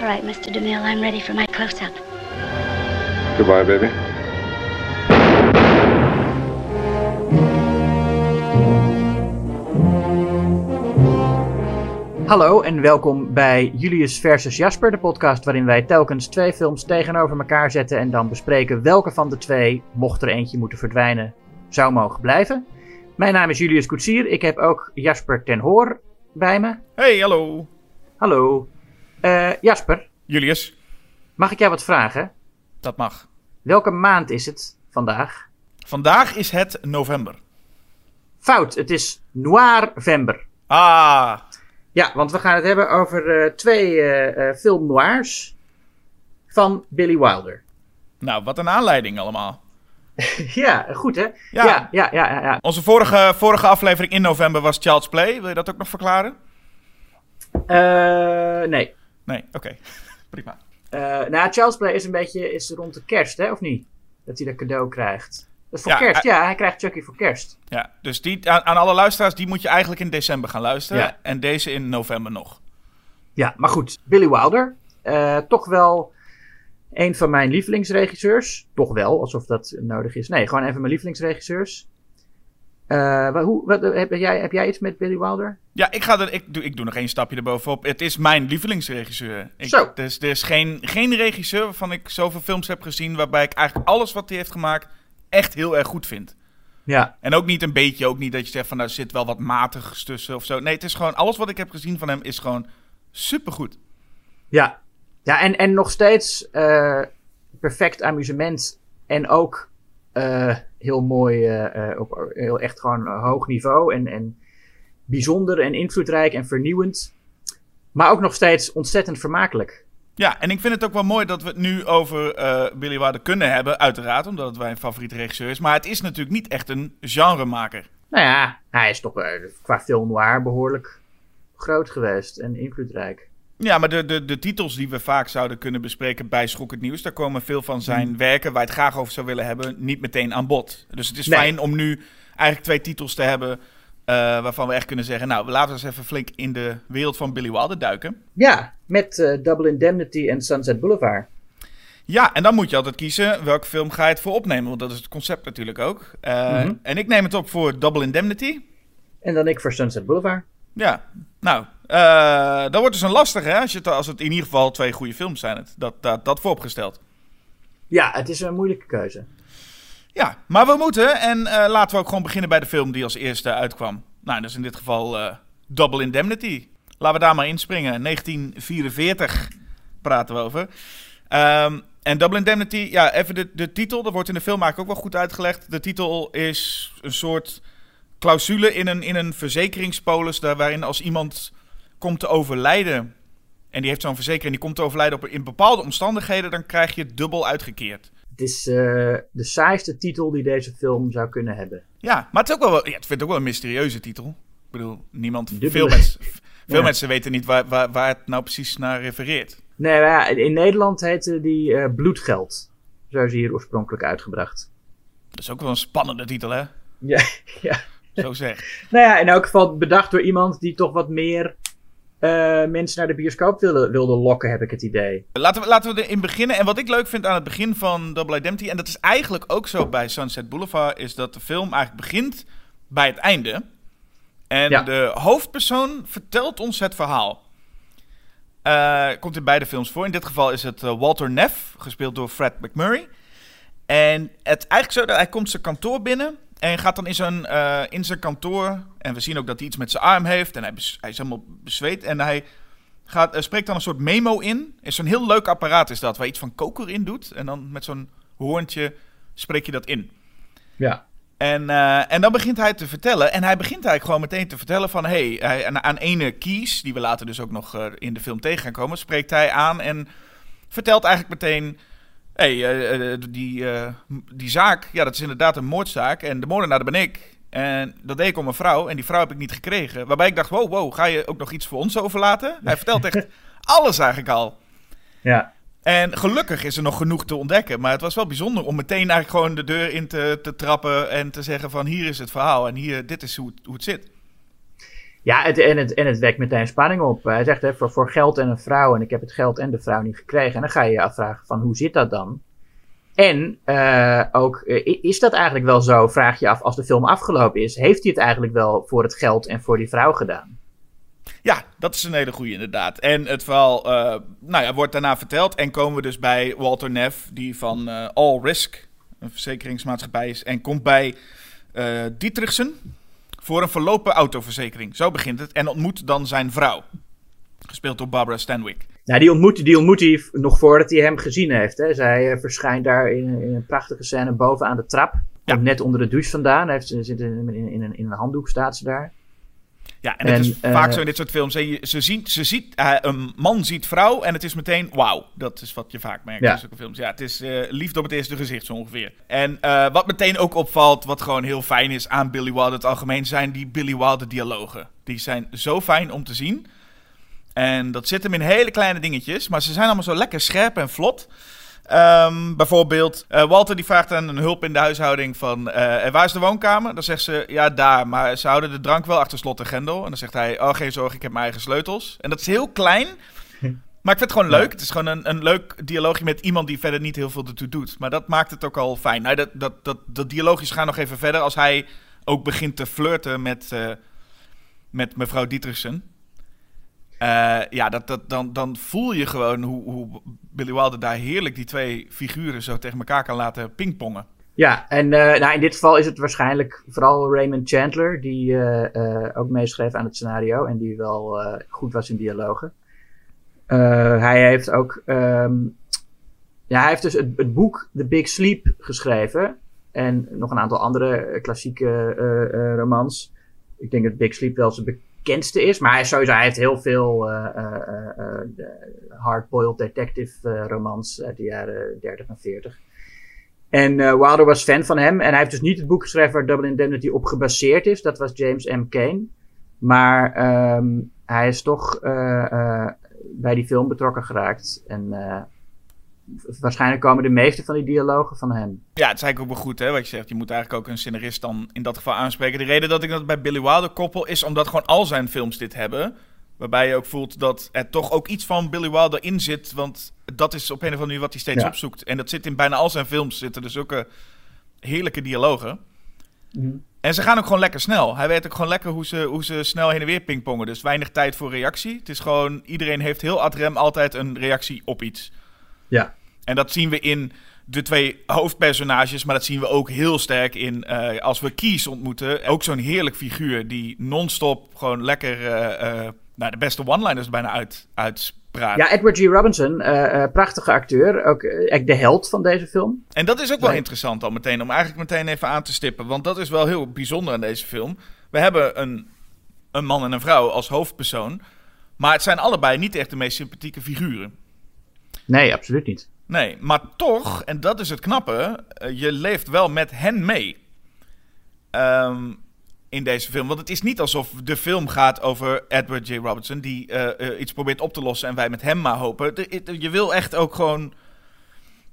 All right, Mr. DeMille, I'm ready for my close-up. Goodbye, baby. Hallo en welkom bij Julius versus Jasper, de podcast waarin wij telkens twee films tegenover elkaar zetten en dan bespreken welke van de twee, mocht er eentje moeten verdwijnen, zou mogen blijven. Mijn naam is Julius Koetsier, ik heb ook Jasper ten Hoor bij me. Hey, hallo. Hallo. Eh, Jasper, Julius, mag ik jou wat vragen? dat mag. Welke maand is het vandaag? Vandaag is het november. Fout, het is Noirvember. Ah, Ja, want we gaan het hebben over eh, twee eh, eh, film noirs van Billy Wilder. nou, wat een aanleiding allemaal. ja, goed hè? Ja. ja, ja, ja. ja, ja. Onze vorige, vorige aflevering in november was Child's Play. Wil je dat ook nog verklaren? Eh, nee. Nee, oké. Prima. Eh, nou, Child's Play is een beetje is rond de kerst, hè, of niet? Dat hij dat cadeau krijgt. Dat is voor Ja, kerst, ja. Hij krijgt Chucky voor kerst. Ja, dus die, aan, aan alle luisteraars, die moet je eigenlijk in december gaan luisteren. Ja. En deze in november nog. Ja, maar goed. Billy Wilder. eh, toch wel een van mijn lievelingsregisseurs. Toch wel, alsof dat nodig is. Nee, gewoon een van mijn lievelingsregisseurs. Eh, wa- hoe, wat, heb, jij, heb jij iets met Billy Wilder? Ja, ik, ga er, ik, doe, ik doe nog één stapje erbovenop. Het is mijn lievelingsregisseur. Ik, Zo. Dus er is geen, geen regisseur waarvan ik zoveel films heb gezien... waarbij ik eigenlijk alles wat hij heeft gemaakt echt heel erg goed vind. Ja. En ook niet een beetje, ook niet dat je zegt van nou er zit wel wat matigs tussen of zo. Nee, het is gewoon, alles wat ik heb gezien van hem is gewoon supergoed. Ja, ja en, en nog steeds eh, perfect amusement. En ook eh, heel mooi, eh, eh, op heel echt gewoon hoog niveau. En, en bijzonder en invloedrijk en vernieuwend. Maar ook nog steeds ontzettend vermakelijk. Ja, en ik vind het ook wel mooi dat we het nu over eh Billy Wilder kunnen hebben, uiteraard, omdat het mijn favoriete regisseur is. Maar het is natuurlijk niet echt een genremaker. Nou ja, hij is toch eh, qua film noir behoorlijk groot geweest en invloedrijk. Ja, maar de, de, de titels die we vaak zouden kunnen bespreken bij Schok het Nieuws, daar komen veel van zijn werken waar je het graag over zou willen hebben, niet meteen aan bod. Dus het is Nee. fijn om nu eigenlijk twee titels te hebben eh, waarvan we echt kunnen zeggen, nou, laten we eens even flink in de wereld van Billy Wilder duiken. Ja, met eh, Double Indemnity en Sunset Boulevard. Ja, en dan moet je altijd kiezen welke film ga je het voor opnemen. Want dat is het concept natuurlijk ook. Eh, Mhm. En ik neem het op voor Double Indemnity. En dan ik voor Sunset Boulevard. Ja, nou, eh dat wordt dus een lastige, hè? Als, je het, als het in ieder geval twee goede films zijn. Het, dat, dat, dat vooropgesteld. Ja, het is een moeilijke keuze. Ja, maar we moeten. En eh, laten we ook gewoon beginnen bij de film die als eerste uitkwam. Nou, dat is in dit geval eh, Double Indemnity. Laten we daar maar inspringen. 1944 praten we over. Ehm, en Double Indemnity, ja, even de, de titel. Dat wordt in de film eigenlijk ook wel goed uitgelegd. De titel is een soort clausule in een, in een verzekeringspolis... Daar, waarin als iemand komt te overlijden... en die heeft zo'n verzekering... die komt te overlijden op, in bepaalde omstandigheden... dan krijg je het dubbel uitgekeerd. Het is eh, de saaiste titel die deze film zou kunnen hebben. Ja, maar het, is ook wel, ja, het ook wel een mysterieuze titel. Ik bedoel, niemand, Dubbele. veel, mensen, veel Ja. mensen weten niet waar, waar, waar het nou precies naar refereert. Nee, maar ja, in Nederland heette die eh, Bloedgeld. Zo is hij hier oorspronkelijk uitgebracht. Dat is ook wel een spannende titel, hè? Ja, ja. Zo zeg. Nou ja, in elk geval bedacht door iemand die toch wat meer eh, mensen naar de bioscoop wilde, wilde lokken, heb ik het idee. Laten we, laten we erin beginnen. En wat ik leuk vind aan het begin van Double Identity... en dat is eigenlijk ook zo bij Sunset Boulevard... is dat de film eigenlijk begint bij het einde. En Ja. de hoofdpersoon vertelt ons het verhaal. Eh, komt in beide films voor. In dit geval is het eh, Walter Neff, gespeeld door Fred McMurray. En het eigenlijk zo dat hij komt zijn kantoor binnen en gaat dan in zijn, eh, in zijn kantoor. En we zien ook dat hij iets met zijn arm heeft. En hij, hij is helemaal bezweet. En hij gaat, eh, spreekt dan een soort memo in. Is zo'n heel leuk apparaat is dat, waar je iets van koker in doet. En dan met zo'n hoorntje spreek je dat in. Ja. En, eh, en dan begint hij te vertellen. En hij begint eigenlijk gewoon meteen te vertellen van... Hey, hij, aan, aan ene Kies, die we later dus ook nog in de film tegen gaan komen... spreekt hij aan en vertelt eigenlijk meteen... Hey, eh, eh, die, eh, die zaak, ja, dat is inderdaad een moordzaak. En de moordenaar, dat ben ik. En dat deed ik om een vrouw. En die vrouw heb ik niet gekregen. Waarbij ik dacht, wow, wow, ga je ook nog iets voor ons overlaten? Hij vertelt echt alles eigenlijk al. Ja. En gelukkig is er nog genoeg te ontdekken. Maar het was wel bijzonder om meteen eigenlijk gewoon de deur in te, te trappen. En te zeggen van hier is het verhaal. En hier, dit is hoe hoe het zit. Ja, en, het, en het wekt meteen spanning op. Hij zegt hè, voor, voor geld en een vrouw. En ik heb het geld en de vrouw niet gekregen. En dan ga je je afvragen van hoe zit dat dan? En uh, ook, uh, is dat eigenlijk wel zo, vraag je af, als de film afgelopen is. Heeft hij het eigenlijk wel voor het geld en voor die vrouw gedaan? Ja, dat is een hele goede inderdaad. En het verhaal uh, nou ja, wordt daarna verteld. En komen we dus bij Walter Neff, die van All Risk, een verzekeringsmaatschappij is. En komt bij Dietrichsen voor een verlopen autoverzekering. Zo begint het. En ontmoet dan zijn vrouw. Gespeeld door Barbara Stanwyck. Nou, die ontmoet, die ontmoet hij nog voordat hij hem gezien heeft. Hè. Zij uh, verschijnt daar in, in, een prachtige scène bovenaan de trap. Ja. Net onder de douche vandaan. Heeft, zit in, in, in, een, in een handdoek staat ze daar. Ja, en, en het is uh, vaak zo in dit soort films. Ze, ze ziet, ze ziet uh, een man ziet vrouw en het is meteen wauw. Dat is wat je vaak merkt ja. in zulke films. Ja, het is liefde op het eerste gezicht zo ongeveer. En wat meteen ook opvalt, wat gewoon heel fijn is aan Billy Wilder het algemeen, zijn die Billy Wilder dialogen. Die zijn zo fijn om te zien. En dat zit hem in hele kleine dingetjes, maar ze zijn allemaal zo lekker scherp en vlot. Um, bijvoorbeeld, uh, Walter die vraagt aan een hulp in de huishouding van, uh, waar is de woonkamer? Dan zegt ze, ja daar, maar ze houden de drank wel achter slot en grendel. En dan zegt hij, oh geen zorg, ik heb mijn eigen sleutels. En dat is heel klein, maar ik vind het gewoon leuk. Het is gewoon een, een leuk dialoogje met iemand die verder niet heel veel ertoe doet. Maar dat maakt het ook al fijn. Nou, dat, dat, dat, dat dialoogjes gaan nog even verder als hij ook begint te flirten met, uh, met mevrouw Dietrichsen. Uh, ja, dat, dat, dan, dan voel je gewoon hoe, hoe Billy Wilder daar heerlijk die twee figuren zo tegen elkaar kan laten pingpongen. Ja, en uh, nou, in dit geval is het waarschijnlijk vooral Raymond Chandler, die uh, ook meeschreef aan het scenario en die wel goed was in dialogen. hij heeft ook, um, ja, hij heeft dus het, het, boek The Big Sleep geschreven en nog een aantal andere klassieke romans. Ik denk dat Big Sleep wel zijn bekendste is. Maar hij, sowieso, hij heeft heel veel uh, uh, uh, hard-boiled detective romans uit de jaren 30 en 40. En Wilder was fan van hem. En hij heeft dus niet het boek geschreven waar Double Indemnity op gebaseerd is. Dat was James M. Kane. Maar um, hij is toch bij die film betrokken geraakt. En waarschijnlijk komen de meeste van die dialogen van hem. Ja, het is eigenlijk ook wel goed, hè, wat je zegt. Je moet eigenlijk ook een scenarist dan in dat geval aanspreken. De reden dat ik dat bij Billy Wilder koppel is omdat gewoon al zijn films dit hebben. Waarbij je ook voelt dat er toch ook iets van Billy Wilder in zit. Want dat is op een of andere manier wat hij steeds ja. opzoekt. En dat zit in bijna al zijn films. Zitten dus ook heerlijke dialogen. Mm. En ze gaan ook gewoon lekker snel. Hij weet ook gewoon lekker hoe ze, hoe ze snel heen en weer pingpongen. Dus weinig tijd voor reactie. Het is gewoon, iedereen heeft heel ad rem altijd een reactie op iets. Ja. En dat zien we in de twee hoofdpersonages, maar dat zien we ook heel sterk in uh, als we Kies ontmoeten. Ook zo'n heerlijk figuur die non-stop gewoon lekker uh, uh, nou, de beste one-liners bijna uit, uitspraakt. Ja, Edward G. Robinson, prachtige acteur, ook echt de held van deze film. En dat is ook wel interessant al meteen, om eigenlijk meteen even aan te stippen, want dat is wel heel bijzonder aan deze film. We hebben een, een man en een vrouw als hoofdpersoon, maar het zijn allebei niet echt de meest sympathieke figuren. Nee, absoluut niet. Nee, maar toch, en dat is het knappe, uh, je leeft wel met hen mee. Um, in deze film. Want het is niet alsof de film gaat over Edward J. Robertson... die uh, uh, iets probeert op te lossen en wij met hem maar hopen. Je wil echt ook gewoon...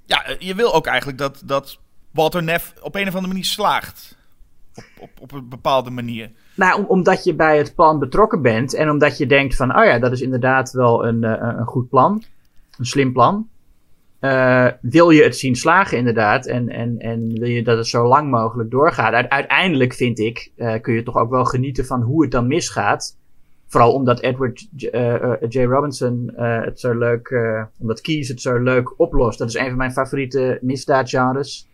Ja, je wil ook eigenlijk dat, dat Walter Neff op een of andere manier slaagt. Op, op, op een bepaalde manier. Nou, om, omdat je bij het plan betrokken bent... en omdat je denkt van... oh ja, dat is inderdaad wel een, een goed plan. Een slim plan. Uh, wil je het zien slagen, inderdaad, en, en, en wil je dat het zo lang mogelijk doorgaat. uiteindelijk vind ik, uh, kun je toch ook wel genieten van hoe het dan misgaat. Vooral omdat Edward J, uh, J. Robinson het zo leuk, omdat Keys het zo leuk oplost. Dat is een van mijn favoriete misdaadgenres.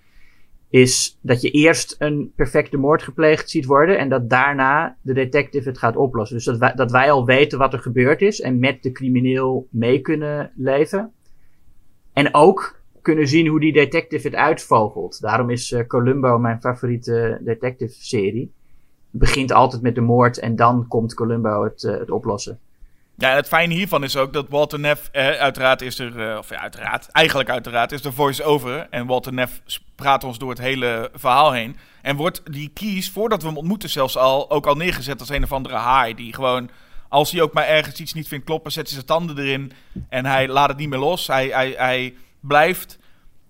Is dat je eerst een perfecte moord gepleegd ziet worden en dat daarna de detective het gaat oplossen. Dus dat dat wij al weten wat er gebeurd is en met de crimineel mee kunnen leven. En ook kunnen zien hoe die detective het uitvogelt. Daarom is uh, Columbo mijn favoriete detective-serie. Het begint altijd met de moord en dan komt Columbo het, uh, het oplossen. Ja, het fijne hiervan is ook dat Walter Neff, eh, uiteraard is er, of ja, uiteraard, eigenlijk uiteraard is de voice-over. En Walter Neff praat ons door het hele verhaal heen. En wordt die kies, voordat we hem ontmoeten zelfs al, ook al neergezet als een of andere haai. Die gewoon als hij ook maar ergens iets niet vindt kloppen, zet hij zijn tanden erin. En hij laat het niet meer los. Hij, hij, hij blijft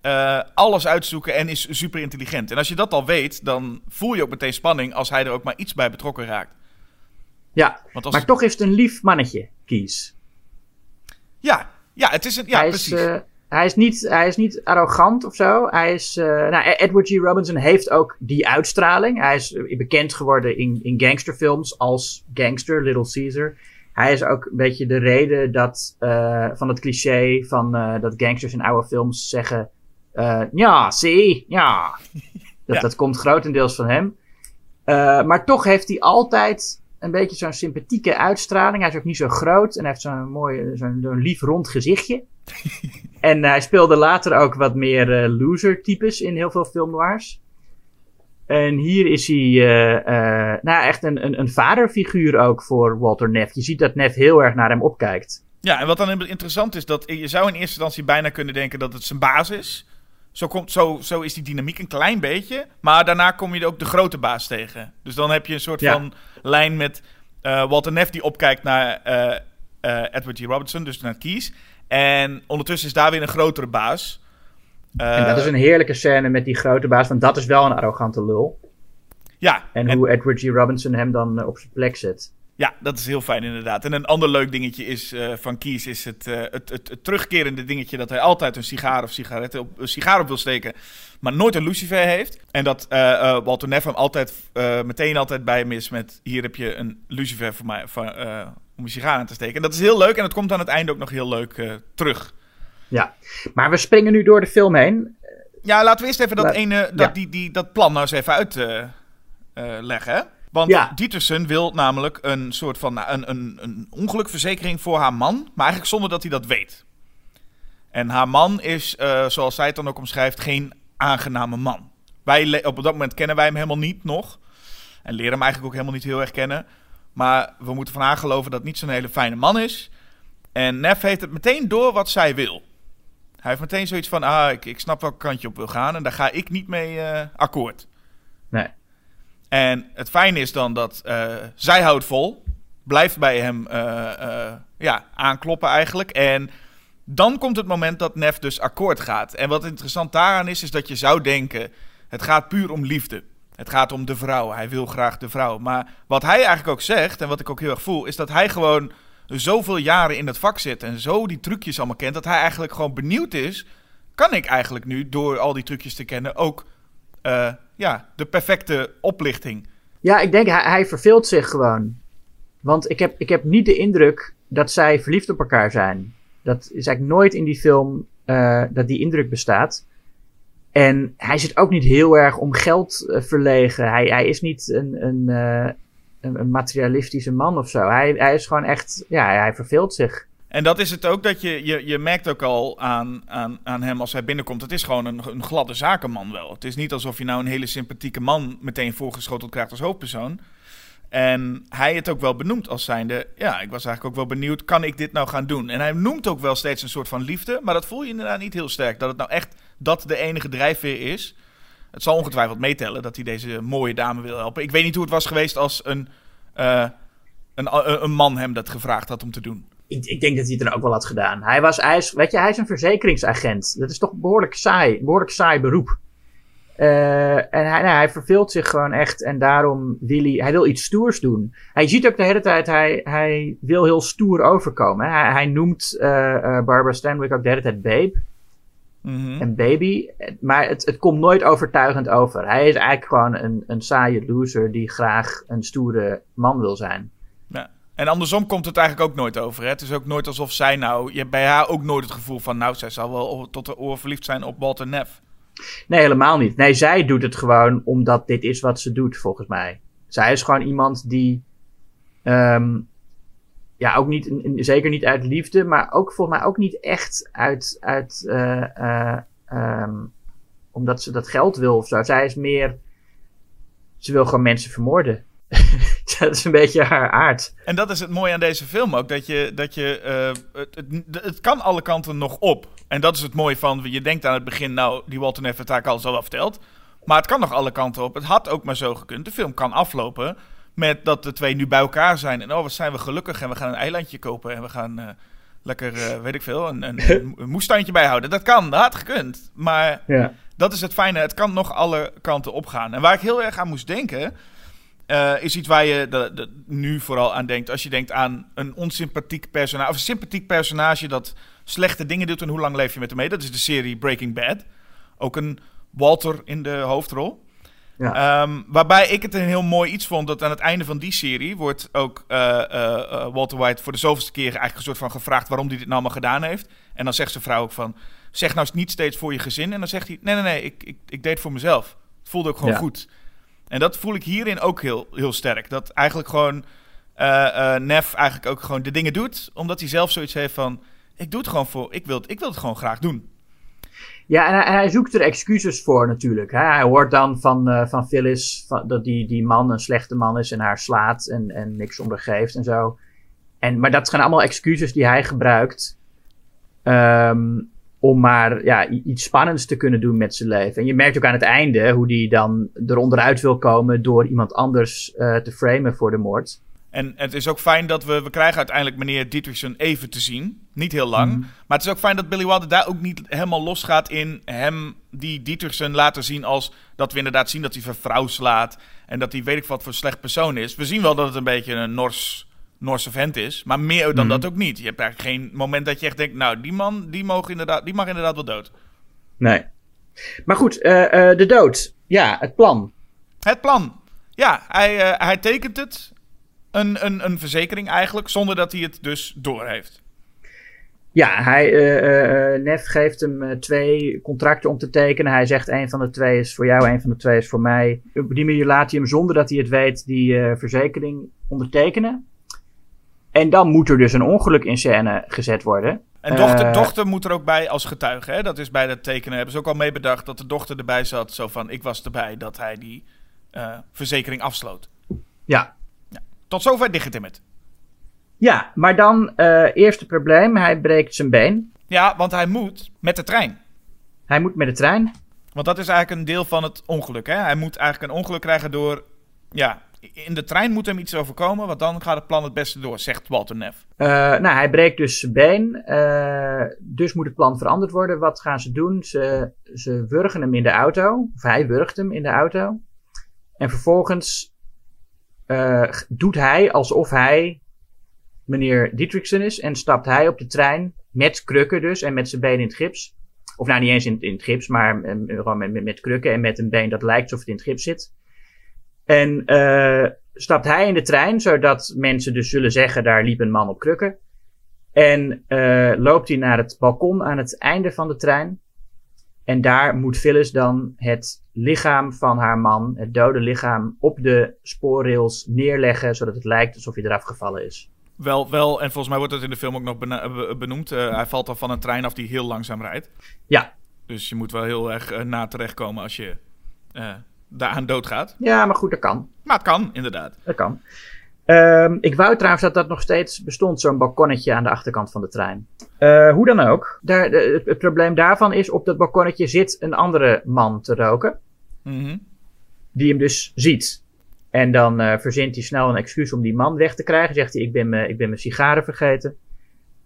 uh, alles uitzoeken en is super intelligent. En als je dat al weet, dan voel je ook meteen spanning als hij er ook maar iets bij betrokken raakt. Ja, als- maar toch is het een lief mannetje, Kies. Ja, ja, het is een. Ja, hij, precies. is, eh, hij, is niet, hij is niet arrogant of zo. Hij is, eh, nou, Edward G. Robinson heeft ook die uitstraling. Hij is eh, bekend geworden in, in gangsterfilms als gangster, Little Caesar. Hij is ook een beetje de reden dat, eh, van het cliché van dat gangsters in oude films zeggen... ja, zie, ja. Dat, Ja. dat komt grotendeels van hem. Maar toch heeft hij altijd een beetje zo'n sympathieke uitstraling. Hij is ook niet zo groot en hij heeft zo'n mooi, zo'n zo'n lief rond gezichtje. en hij speelde later ook wat meer eh, loser-types in heel veel film noirs. En hier is hij eh, eh, nou, echt een, een, een vaderfiguur ook voor Walter Neff. Je ziet dat Neff heel erg naar hem opkijkt. Ja, en wat dan interessant is, dat je zou in eerste instantie bijna kunnen denken dat het zijn baas is. Zo, komt, zo, zo is die dynamiek een klein beetje. Maar daarna kom je ook de grote baas tegen. Dus dan heb je een soort Ja. van lijn met Walter Neff die opkijkt naar Edward G. Robinson, dus naar Keys. En ondertussen is daar weer een grotere baas. en Eh, dat is een heerlijke scène met die grote baas, want dat is wel een arrogante lul. Ja, En, en- hoe Edward G. Robinson hem dan eh, op zijn plek zet. Ja, dat is heel fijn inderdaad. En een ander leuk dingetje is, eh, van Kies is het, eh, het, het, het terugkerende dingetje dat hij altijd een sigaar of sigaret op, een sigaar op wil steken, maar nooit een lucifer heeft. En dat eh, eh, Walter Neff hem altijd, eh, meteen altijd bij hem is met hier heb je een lucifer voor mij, eh, om je sigaar aan te steken. En dat is heel leuk en dat komt aan het einde ook nog heel leuk eh, terug. Ja, maar we springen nu door de film heen. Ja, laten we eerst even dat, ene, dat, ja. die, die, dat plan nou eens even uitleggen. hè? Want Ja. Dietersen wil namelijk een soort van nou, een, een, een ongelukverzekering voor haar man, maar eigenlijk zonder dat hij dat weet. En haar man is, eh, zoals zij het dan ook omschrijft, geen aangename man. Wij, op dat moment kennen wij hem helemaal niet nog. En leren hem eigenlijk ook helemaal niet heel erg kennen. Maar we moeten van haar geloven dat het niet zo'n hele fijne man is. En Neff heeft het meteen door wat zij wil. Hij heeft meteen zoiets van, ah, ik, ik snap welke kant je op wil gaan en daar ga ik niet mee eh, akkoord. Nee. En het fijne is dan dat eh, zij houdt vol, blijft bij hem eh, ja, aankloppen eigenlijk. En dan komt het moment dat Neff dus akkoord gaat. En wat interessant daaraan is, is dat je zou denken, het gaat puur om liefde. Het gaat om de vrouw, hij wil graag de vrouw. Maar wat hij eigenlijk ook zegt, en wat ik ook heel erg voel, is dat hij gewoon zoveel jaren in het vak zit en zo die trucjes allemaal kent, dat hij eigenlijk gewoon benieuwd is, kan ik eigenlijk nu, door al die trucjes te kennen, ook eh, ja, de perfecte oplichting. Ja, ik denk hij, hij verveelt zich gewoon. Want ik heb, ik heb niet de indruk dat zij verliefd op elkaar zijn. Dat is eigenlijk nooit in die film eh, dat die indruk bestaat. En hij zit ook niet heel erg om geld eh, verlegen. Hij, hij is niet een, een, eh, een, een materialistische man of zo. Hij, hij is gewoon echt, ja, hij verveelt zich. En dat is het ook, dat je, je, je merkt ook al aan, aan, aan hem als hij binnenkomt. Het is gewoon een, een gladde zakenman wel. Het is niet alsof je nou een hele sympathieke man meteen voorgeschoteld krijgt als hoofdpersoon. En hij het ook wel benoemt als zijnde, ja, ik was eigenlijk ook wel benieuwd, kan ik dit nou gaan doen? En hij noemt ook wel steeds een soort van liefde, maar dat voel je inderdaad niet heel sterk. Dat het nou echt dat de enige drijfveer is. Het zal ongetwijfeld meetellen dat hij deze mooie dame wil helpen. Ik weet niet hoe het was geweest als een, eh, een, een, een man hem dat gevraagd had om te doen. Ik, ik denk dat hij het dan ook wel had gedaan. Hij, was, is, weet je, hij is een verzekeringsagent. Dat is toch behoorlijk saai. Behoorlijk saai beroep. Eh, en hij, nou, hij verveelt zich gewoon echt. En daarom wil hij, hij wil iets stoers doen. Hij ziet ook de hele tijd, hij, hij wil heel stoer overkomen. Hij, hij noemt eh, eh, Barbara Stanwyck ook de hele tijd babe Mhm. en baby. Maar het, het komt nooit overtuigend over. Hij is eigenlijk gewoon een, een saaie loser die graag een stoere man wil zijn. Ja. En andersom komt het eigenlijk ook nooit over. Hè? Het is ook nooit alsof zij nou... Je hebt bij haar ook nooit het gevoel van... Nou, zij zal wel tot de oor verliefd zijn op Walter Neff. Nee, helemaal niet. Nee, zij doet het gewoon omdat dit is wat ze doet, volgens mij. Zij is gewoon iemand die. ehm, ja, ook niet, zeker niet uit liefde, maar ook volgens mij ook niet echt uit. uit eh, eh, ehm, omdat ze dat geld wil of zo. Zij is meer. Ze wil gewoon mensen vermoorden. dat is een beetje haar aard. En dat is het mooie aan deze film ook. Dat je... Dat je eh, het, het, het kan alle kanten nog op. En dat is het mooie van... Je denkt aan het begin... Nou, die Walter Neff heeft het eigenlijk al zo wel verteld. Maar het kan nog alle kanten op. Het had ook maar zo gekund. De film kan aflopen... Met dat de twee nu bij elkaar zijn. En oh, wat zijn we gelukkig. En we gaan een eilandje kopen. En we gaan... eh, Lekker, eh, weet ik veel, een, een, een moestuintje bijhouden. Dat kan, dat had gekund. Maar Ja. dat is het fijne. Het kan nog alle kanten opgaan. En waar ik heel erg aan moest denken. Eh, is iets waar je de, de- nu vooral aan denkt. Als je denkt aan een onsympathiek personage. Of een sympathiek personage dat slechte dingen doet. En hoe lang leef je met hem mee? Dat is de serie Breaking Bad. Ook een Walter in de hoofdrol. Ja. Ehm, waarbij ik het een heel mooi iets vond dat aan het einde van die serie wordt ook eh, eh, Walter White voor de zoveelste keer eigenlijk een soort van gevraagd waarom hij dit nou allemaal gedaan heeft. En dan zegt zijn vrouw ook van, zeg nou eens niet steeds voor je gezin. En dan zegt hij, nee, nee, nee, ik, ik, ik deed het voor mezelf. Het voelde ook gewoon Ja. goed. En dat voel ik hierin ook heel, heel sterk. Dat eigenlijk gewoon eh Neff eigenlijk ook gewoon de dingen doet, omdat hij zelf zoiets heeft van, ik doe het gewoon voor, ik wil het, ik wil het gewoon graag doen. Ja, en hij, zoekt er excuses voor natuurlijk. Hè? Hij hoort dan van, eh, van Phyllis van, dat die, die man een slechte man is en haar slaat en, en niks ondergeeft en zo. En, maar dat zijn allemaal excuses die hij gebruikt ehm, om maar ja, iets spannends te kunnen doen met zijn leven. En je merkt ook aan het einde hoe hij dan eronderuit wil komen door iemand anders eh, te framen voor de moord. En het is ook fijn dat we, we krijgen uiteindelijk meneer Dietrichson even te zien. Niet heel lang. Maar het is ook fijn dat Billy Wilder daar ook niet helemaal losgaat in hem die Dietrichson laten zien als dat we inderdaad zien dat hij zijn vrouw slaat. En dat hij weet ik wat voor slecht persoon is. We zien wel dat het een beetje een Nors, Norse vent is. Maar meer dan Mhm. dat ook niet. Je hebt eigenlijk geen moment dat je echt denkt, nou die man die, mogen inderdaad, die mag inderdaad wel dood. Nee. Maar goed, eh, eh, de dood. Ja, het plan. Het plan. Ja, hij, eh, hij tekent het. Een, een, een verzekering eigenlijk, zonder dat hij het dus doorheeft. Ja, hij, eh, Nef geeft hem twee contracten om te tekenen. Hij zegt een van de twee is voor jou, een van de twee is voor mij. Op die manier laat hij hem zonder dat hij het weet die verzekering ondertekenen. En dan moet er dus een ongeluk in scène gezet worden. En dochter, Eh, dochter moet er ook bij als getuige. Hè? Dat is bij dat tekenen. Hebben ze ook al mee bedacht dat de dochter erbij zat. Zo van: ik was erbij dat hij die eh, verzekering afsloot. Ja. Tot zover dichtgetimmerd. ja, maar dan eh eerste probleem. Hij breekt zijn been. Ja, want hij moet met de trein. Hij moet met de trein. Want dat is eigenlijk een deel van het ongeluk. Hè? Hij moet eigenlijk een ongeluk krijgen door. Ja, in de trein moet hem iets overkomen. Want dan gaat het plan het beste door, zegt Walter Neff. Eh, nou, hij breekt dus zijn been. eh, dus moet het plan veranderd worden. Wat gaan ze doen? Ze, ze wurgen hem in de auto. Of hij wurgt hem in de auto. En vervolgens eh, doet hij alsof hij meneer Dietrichson is. En stapt hij op de trein met krukken dus. En met zijn been in het gips. Of nou, niet eens in, het gips, maar gewoon met, met, met krukken. En met een been dat lijkt alsof het in het gips zit. En eh, stapt hij in de trein, zodat mensen dus zullen zeggen: daar liep een man op krukken. En eh, loopt hij naar het balkon aan het einde van de trein. En daar moet Phyllis dan het lichaam van haar man, het dode lichaam, op de spoorrails neerleggen, zodat het lijkt alsof hij eraf gevallen is. Wel, wel, en volgens mij wordt het in de film ook nog benoemd. eh, hij valt al van een trein af die heel langzaam rijdt. Ja, Dus je moet wel heel erg eh, na terechtkomen als je daaraan doodgaat. ja maar goed, dat kan. Maar het kan, inderdaad. Dat kan. Ehm, ik wou trouwens dat dat nog steeds bestond, zo'n balkonnetje aan de achterkant van de trein. Eh, hoe dan ook. Daar, de- het, het probleem daarvan is, op dat balkonnetje zit een andere man te roken. Mhm. die hem dus ziet. En dan eh, verzint hij snel een excuus om die man weg te krijgen. Zegt hij, ik ben me- ik ben mijn sigaren vergeten.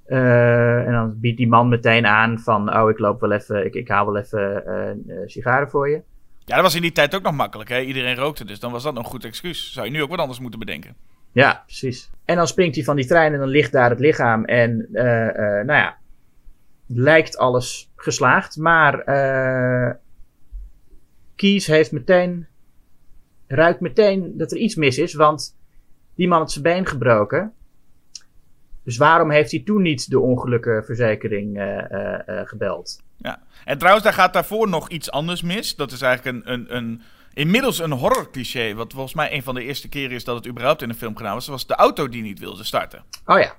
Eh, en dan biedt die man meteen aan van, oh, ik loop wel even, ik, ik haal wel even sigaren voor je. Ja, dat was in die tijd ook nog makkelijk. Hè? Iedereen rookte, dus dan was dat een goed excuus. Zou je nu ook wat anders moeten bedenken. Ja, precies. En dan springt hij van die trein en dan ligt daar het lichaam. En, eh, nou ja, lijkt alles geslaagd. Maar eh Kies heeft meteen, ruikt meteen dat er iets mis is. Want die man had zijn been gebroken. Dus waarom heeft hij toen niet de ongelukkenverzekering eh eh eh, gebeld? Ja. En trouwens, daar gaat daarvoor nog iets anders mis. Dat is eigenlijk een, een, een, inmiddels een horror cliché. Wat volgens mij een van de eerste keren is dat het überhaupt in een film gedaan was. Dat was de auto die niet wilde starten. Oh ja,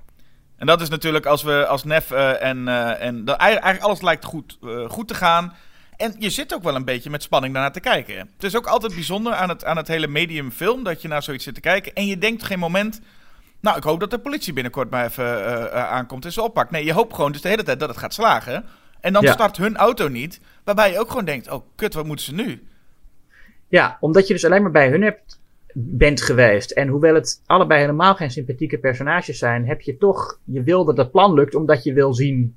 En dat is natuurlijk als we als Nef en, en dat, eigenlijk alles lijkt goed, goed te gaan. En je zit ook wel een beetje met spanning daarnaar te kijken. Het is ook altijd bijzonder aan het, aan het hele medium film dat je naar zoiets zit te kijken. En je denkt geen moment. Nou, ik hoop dat de politie binnenkort maar even eh, eh, aankomt en ze oppakt. Nee, je hoopt gewoon dus de hele tijd dat het gaat slagen. En dan Ja. start hun auto niet. Waarbij je ook gewoon denkt: oh kut, wat moeten ze nu? Ja, omdat je dus alleen maar bij hun hebt, bent geweest. En hoewel het allebei helemaal geen sympathieke personages zijn, heb je toch, je wil dat het plan lukt omdat je wil zien,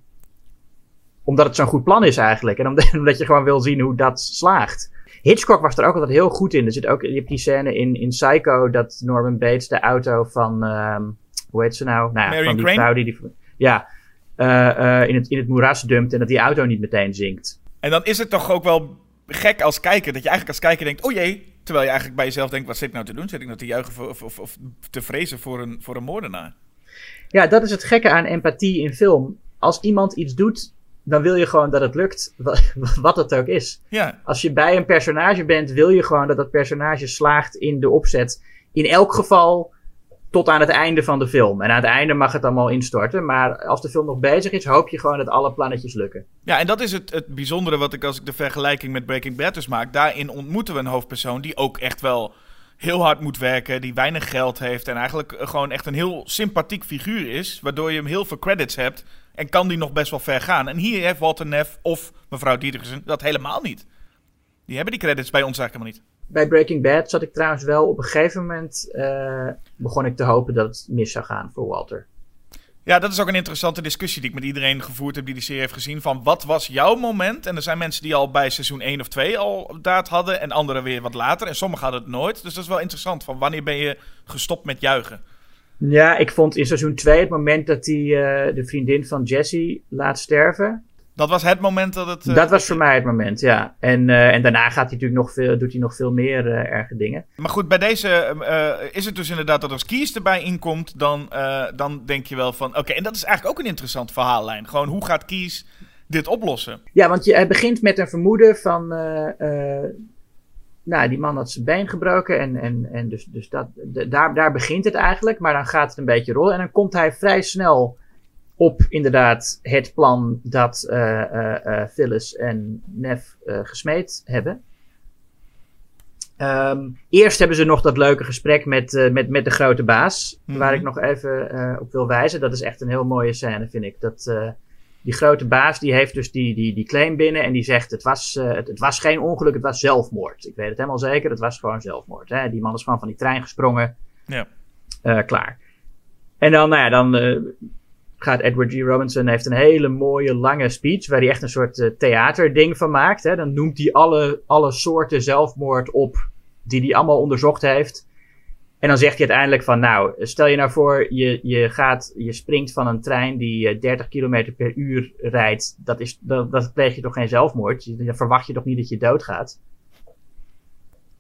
omdat het zo'n goed plan is eigenlijk. En omdat, omdat je gewoon wil zien hoe dat slaagt. Hitchcock was er ook altijd heel goed in. Er zit ook, je hebt die scène in, in Psycho dat Norman Bates de auto van, ehm, hoe heet ze nou? nou ja, Marion van die Crane? vrouw die, die ja, eh, eh, in, het, in het moeras dumpt en dat die auto niet meteen zinkt. En dan is het toch ook wel gek als kijker, dat je eigenlijk als kijker denkt, oh jee. Terwijl je eigenlijk bij jezelf denkt, wat zit ik nou te doen? Zit ik nou te juichen voor, of, of, of te vrezen voor een, voor een moordenaar? Ja, dat is het gekke aan empathie in film. Als iemand iets doet, dan wil je gewoon dat het lukt, wa- wat het ook is. Ja, Als je bij een personage bent, wil je gewoon dat dat personage slaagt in de opzet. In elk geval tot aan het einde van de film. En aan het einde mag het allemaal instorten. Maar als de film nog bezig is, hoop je gewoon dat alle plannetjes lukken. Ja, en dat is het, het bijzondere wat ik als ik de vergelijking met Breaking Bad dus maak. Daarin ontmoeten we een hoofdpersoon die ook echt wel heel hard moet werken, die weinig geld heeft en eigenlijk eh, gewoon echt een heel sympathiek figuur is, waardoor je hem heel veel credits hebt en kan die nog best wel ver gaan. En hier heeft Walter Neff of mevrouw Dietersen dat helemaal niet. Die hebben die credits bij ons eigenlijk helemaal niet. Bij Breaking Bad zat ik trouwens wel op een gegeven moment. eh, begon ik te hopen dat het mis zou gaan voor Walter. Ja, dat is ook een interessante discussie die ik met iedereen gevoerd heb die die serie heeft gezien. Van wat was jouw moment? En er zijn mensen die al bij seizoen 1 of 2 al dat hadden. En anderen weer wat later. En sommigen hadden het nooit. Dus dat is wel interessant. Van wanneer ben je gestopt met juichen? Ja, ik vond in seizoen 2 het moment dat hij eh, de vriendin van Jesse laat sterven. Dat was het moment dat het... eh, dat was voor mij het moment, ja. En, eh, en daarna gaat hij natuurlijk nog veel, doet hij nog veel meer eh, erge dingen. Maar goed, bij deze is het dus inderdaad dat als Kies erbij inkomt, dan, dan denk je wel van... Oké, en dat is eigenlijk ook een interessant verhaallijn. Gewoon, hoe gaat Kies dit oplossen? Ja, want je, hij begint met een vermoeden van. Nou, die man had zijn been gebroken. En, en, en dus, dus dat, de- daar, daar begint het eigenlijk. Maar dan gaat het een beetje rollen. En dan komt hij vrij snel op inderdaad het plan dat eh, eh, eh, Phyllis en Neff eh, gesmeed hebben. Ehm, eerst hebben ze nog dat leuke gesprek met, met, met de grote baas. Mhm. Waar ik nog even op wil wijzen. Dat is echt een heel mooie scène, vind ik. Dat, die grote baas die heeft dus die, die, die claim binnen en die zegt: het was, eh, het, het was geen ongeluk, het was zelfmoord. Ik weet het helemaal zeker, het was gewoon zelfmoord. Hè? Die man is gewoon van die trein gesprongen. Ja. Eh, klaar. En dan, nou ja, dan eh, gaat Edward G. Robinson heeft een hele mooie lange speech waar hij echt een soort theaterding van maakt. Hè? Dan noemt hij alle, alle soorten zelfmoord op die hij allemaal onderzocht heeft. En dan zegt hij uiteindelijk van, nou, stel je nou voor, je, je, gaat, je springt van een trein die eh, 30 km per uur rijdt. Dat, is, dat, dat pleeg je toch geen zelfmoord? Dan verwacht je toch niet dat je doodgaat?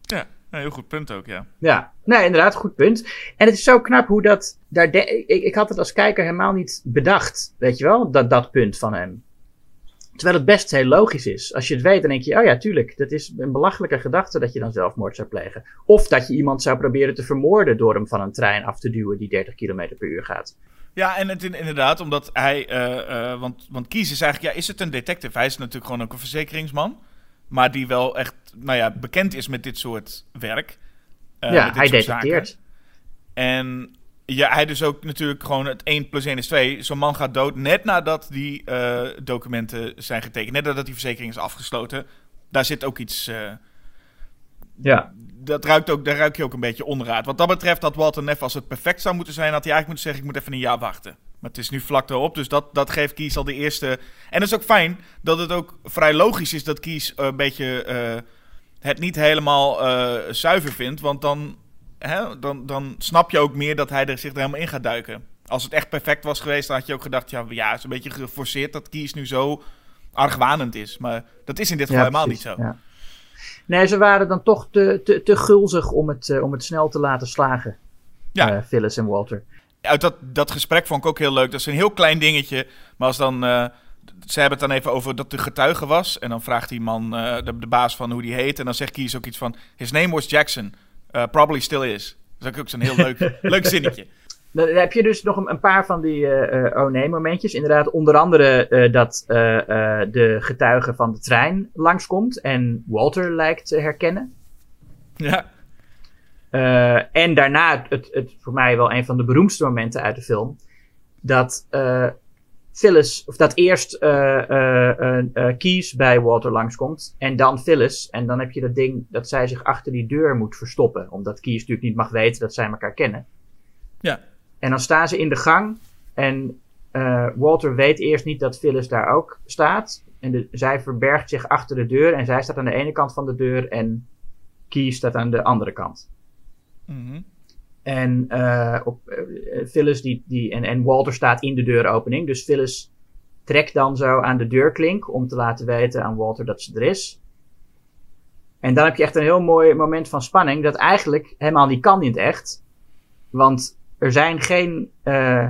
Ja, een heel goed punt ook, ja. Ja, nee, inderdaad, goed punt. En het is zo knap hoe dat. Daar de- ik, ik had het als kijker helemaal niet bedacht, weet je wel, dat, dat punt van hem. Terwijl het best heel logisch is. Als je het weet, dan denk je, oh ja, tuurlijk, dat is een belachelijke gedachte dat je dan zelfmoord zou plegen. Of dat je iemand zou proberen te vermoorden door hem van een trein af te duwen die 30 km per uur gaat. Ja, en het in- inderdaad, omdat hij... eh, eh, want, want Kies is eigenlijk... Ja, is het een detective? Hij is natuurlijk gewoon ook een verzekeringsman. Maar die wel echt, nou ja, bekend is met dit soort werk. Eh, ja, dit hij detecteert. En ja, hij dus ook natuurlijk gewoon het 1 plus 1 is 2. Zo'n man gaat dood net nadat die eh, documenten zijn getekend. Net nadat die verzekering is afgesloten. Daar zit ook iets... eh, Ja. dat ruikt ook, daar ruik je ook een beetje onraad. Wat dat betreft had Walter Neff, als het perfect zou moeten zijn, had hij eigenlijk moeten zeggen: ik moet even een jaar wachten. Maar het is nu vlak erop, dus dat, dat geeft Kies al de eerste. En het is ook fijn dat het ook vrij logisch is dat Kies een beetje eh, het niet helemaal zuiver vindt. Want dan, hè, dan, dan snap je ook meer dat hij er zich er helemaal in gaat duiken. Als het echt perfect was geweest, dan had je ook gedacht: ja, ja het is een beetje geforceerd dat Kies nu zo argwanend is. Maar dat is in dit geval helemaal precies, niet zo. Ja. Nee, ze waren dan toch te, te, te gulzig om het, eh, om het snel te laten slagen. Ja. eh, Phyllis en Walter. uit dat, dat gesprek vond ik ook heel leuk. Dat is een heel klein dingetje. Maar als dan. eh, ze hebben het dan even over dat de getuige was. En dan vraagt die man, de, de baas van hoe die heet. En dan zegt Kies ook iets van. His name was Jackson. Uh, probably still is. Dat is ook zo'n heel leuk, leuk zinnetje. Dan heb je dus nog een, een paar van die eh, eh, oh nee momentjes. Inderdaad, onder andere eh, dat eh, eh, de getuige van de trein langskomt en Walter lijkt te herkennen. Ja. Eh, en daarna het, het, het voor mij wel een van de beroemdste momenten uit de film. Dat eh, Phyllis, of dat eerst eh eh, eh, Keys bij Walter langskomt en dan Phyllis. En dan heb je dat ding dat zij zich achter die deur moet verstoppen. Omdat Keys natuurlijk niet mag weten dat zij elkaar kennen. Ja. En dan staan ze in de gang. En Walter weet eerst niet dat Phyllis daar ook staat. En de, zij verbergt zich achter de deur. En zij staat aan de ene kant van de deur. En Key staat aan de andere kant. Mhm. En eh, op, eh, Phyllis die, die, en, en Walter staat in de deuropening. Dus Phyllis trekt dan zo aan de deurklink om te laten weten aan Walter dat ze er is. En dan heb je echt een heel mooi moment van spanning. Dat eigenlijk helemaal niet kan in het echt. Want er zijn geen eh,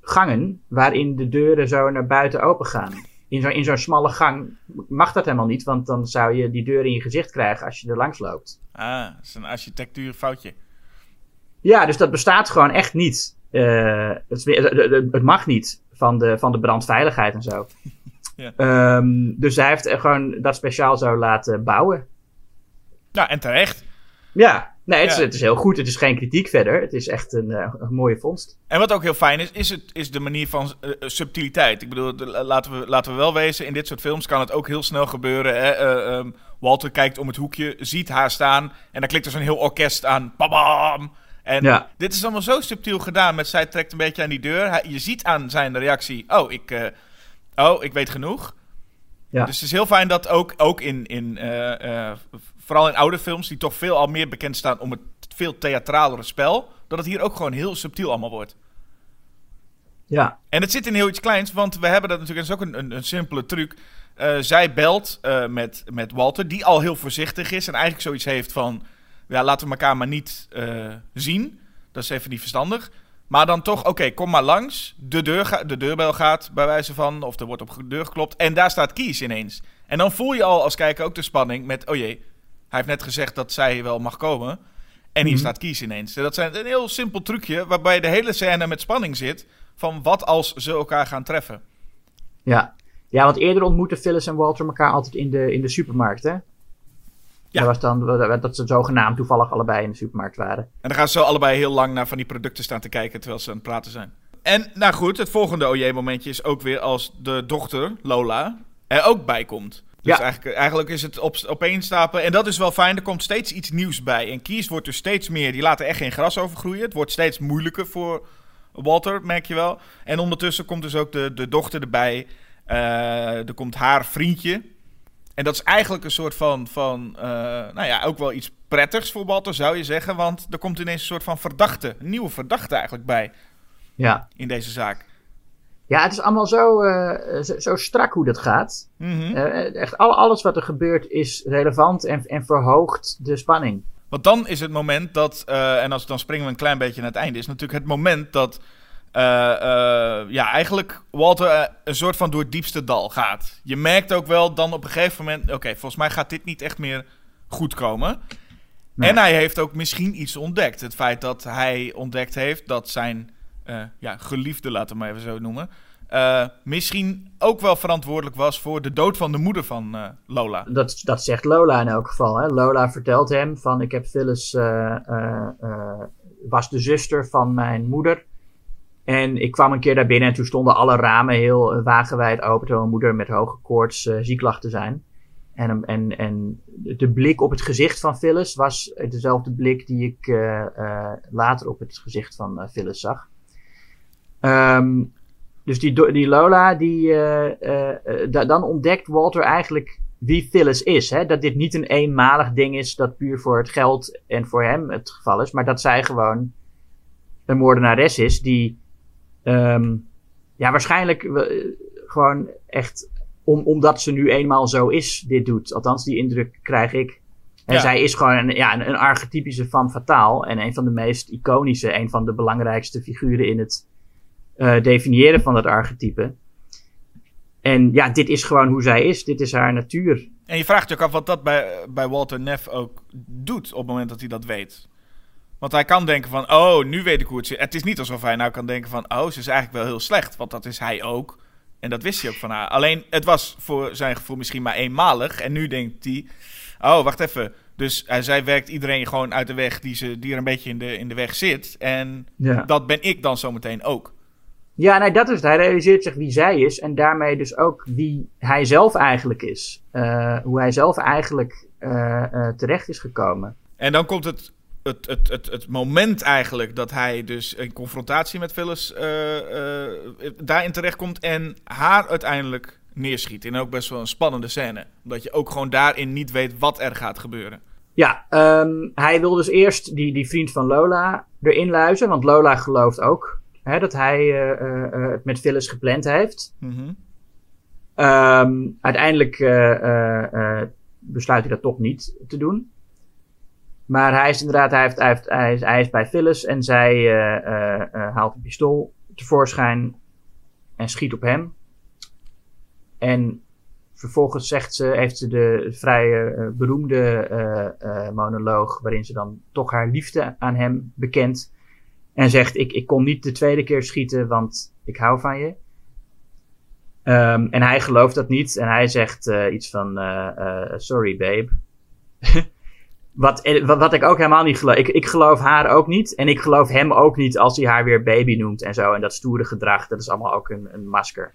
gangen waarin de deuren zo naar buiten open gaan. In zo'n smalle gang mag dat helemaal niet. Want dan zou je die deur in je gezicht krijgen als je er langs loopt. Ah, dat is een architectuurfoutje. Ja, dus dat bestaat gewoon echt niet. Eh, het, het- mag niet van de, van de brandveiligheid en zo. Ja. Ehm, dus hij heeft gewoon dat speciaal zo laten bouwen. Ja, en terecht. Ja, nee, het, is, het is heel goed. Het is geen kritiek verder. Het is echt een, eh, een mooie vondst. En wat ook heel fijn is, is, het, is de manier van eh, subtiliteit. Ik bedoel, de- laten, we, laten we wel wezen, in dit soort films kan het ook heel snel gebeuren. Hè? Eh, ehm, Walter kijkt om het hoekje, ziet haar staan en dan klikt er zo'n heel orkest aan. Babam! En Ja. dit is allemaal zo subtiel gedaan met zij trekt een beetje aan die deur. Hij- je ziet aan zijn reactie, oh, ik, eh, oh, ik weet genoeg. Ja. Dus het is heel fijn dat ook, ook in, in eh, eh, vooral in oude films, die toch veel al meer bekend staan om het veel theatralere spel, dat het hier ook gewoon heel subtiel allemaal wordt. Ja, En het zit in heel iets kleins, want we hebben dat natuurlijk, dat is ook een, een, een simpele truc. Zij belt met, met Walter, die al heel voorzichtig is en eigenlijk zoiets heeft van, ja, laten we elkaar maar niet eh, zien. Dat is even niet verstandig. Maar dan toch, oké, kom maar langs. De, deur ga- de deurbel gaat, bij wijze van, of er wordt op de deur geklopt. En daar staat Kies ineens. En dan voel je al als kijker ook de spanning met, oh jee, hij heeft net gezegd dat zij wel mag komen. En hier Mhm. staat Kies ineens. Dat zijn een heel simpel trucje, waarbij de hele scène met spanning zit. Van wat als ze elkaar gaan treffen. ja. Ja, want eerder ontmoetten Phyllis en Walter elkaar altijd in de, in de supermarkt, hè? Ja. Dat was dan dat ze zogenaamd toevallig allebei in de supermarkt waren. En dan gaan ze allebei heel lang naar van die producten staan te kijken terwijl ze aan het praten zijn. En nou goed, het volgende OJ-momentje is ook weer als de dochter, Lola, er ook bij komt. Dus Ja. eigenlijk, eigenlijk is het op, opeenstapelen. En dat is wel fijn, er komt steeds iets nieuws bij. En Kies wordt dus steeds meer, die laten echt geen gras overgroeien. Het wordt steeds moeilijker voor Walter, merk je wel. En ondertussen komt dus ook de, de dochter erbij. Eh, er komt haar vriendje. En dat is eigenlijk een soort van, van eh, nou ja, ook wel iets prettigs voor Walter, zou je zeggen. Want er komt ineens een soort van verdachte, een nieuwe verdachte eigenlijk bij Ja. in deze zaak. Ja, het is allemaal zo, eh, zo, zo strak hoe dat gaat. Mhm. Eh, echt al, alles wat er gebeurt is relevant en, en verhoogt de spanning. Want dan is het moment dat, en als, dan springen we een klein beetje naar het einde, is natuurlijk het moment dat eh, eh, ja, eigenlijk Walter eh, een soort van door het diepste dal gaat. Je merkt ook wel dan op een gegeven moment, oké, volgens mij gaat dit niet echt meer goed komen. Nee. En hij heeft ook misschien iets ontdekt. Het feit dat hij ontdekt heeft dat zijn ja, geliefde, laten we maar even zo noemen, misschien ook wel verantwoordelijk was voor de dood van de moeder van Lola. Dat, dat zegt Lola in elk geval. Hè? Lola vertelt hem van ik heb Phyllis, was de zuster van mijn moeder. En ik kwam een keer daar binnen en toen stonden alle ramen heel eh, wagenwijd open. Terwijl mijn moeder met hoge koorts eh, ziek lag te zijn. En, en, en de blik op het gezicht van Phyllis was dezelfde blik die ik eh, eh, later op het gezicht van eh, Phyllis zag. Ehm, dus die, Lola, die, eh, eh, eh, da- dan ontdekt Walter eigenlijk wie Phyllis is. Hè? Dat dit niet een eenmalig ding is dat puur voor het geld en voor hem het geval is. Maar dat zij gewoon een moordenares is die ehm, ja, waarschijnlijk eh, gewoon echt om, omdat ze nu eenmaal zo is, dit doet. Althans, die indruk krijg ik. En Ja. zij is gewoon een, ja, een, een archetypische van Fataal. En een van de meest iconische, een van de belangrijkste figuren in het eh, definiëren van dat archetype. En ja, dit is gewoon hoe zij is. Dit is haar natuur. En je vraagt je ook af wat dat bij, bij Walter Neff ook doet op het moment dat hij dat weet. Want hij kan denken van, oh, nu weet ik hoe het zit. Het is niet alsof hij nou kan denken van, oh, ze is eigenlijk wel heel slecht. Want dat is hij ook. En dat wist hij ook van haar. Alleen, het was voor zijn gevoel misschien maar eenmalig. En nu denkt hij, oh, wacht even. Dus hij, zij werkt iedereen gewoon uit de weg die, ze, die er een beetje in de, in de weg zit. En Ja. dat ben ik dan zometeen ook. Ja, nee, dat is het. Hij realiseert zich wie zij is en daarmee dus ook wie hij zelf eigenlijk is. Eh, hoe hij zelf eigenlijk eh, eh, terecht is gekomen. En dan komt het, het, het, het, het moment eigenlijk dat hij dus in confrontatie met Phyllis eh, eh, daarin terechtkomt en haar uiteindelijk neerschiet. En ook best wel een spannende scène. Omdat je ook gewoon daarin niet weet wat er gaat gebeuren. Ja, ehm, hij wil dus eerst die, die vriend van Lola erin luizen. Want Lola gelooft ook hè, dat hij eh, het met Phyllis gepland heeft. Mhm. Ehm, uiteindelijk besluit hij dat toch niet te doen. Maar hij is inderdaad, hij, heeft, hij, heeft, hij, is, hij is bij Phyllis en zij eh, eh, eh, haalt een pistool tevoorschijn en schiet op hem. En vervolgens zegt ze, heeft ze de vrij beroemde monoloog waarin ze dan toch haar liefde aan hem bekent. En zegt, ik, ik kon niet de tweede keer schieten, want ik hou van je. Ehm, en hij gelooft dat niet. En hij zegt iets van: Sorry, babe. wat, eh, wat, wat ik ook helemaal niet geloof. Ik, ik geloof haar ook niet. En ik geloof hem ook niet als hij haar weer baby noemt en zo. En dat stoere gedrag, dat is allemaal ook een, een masker.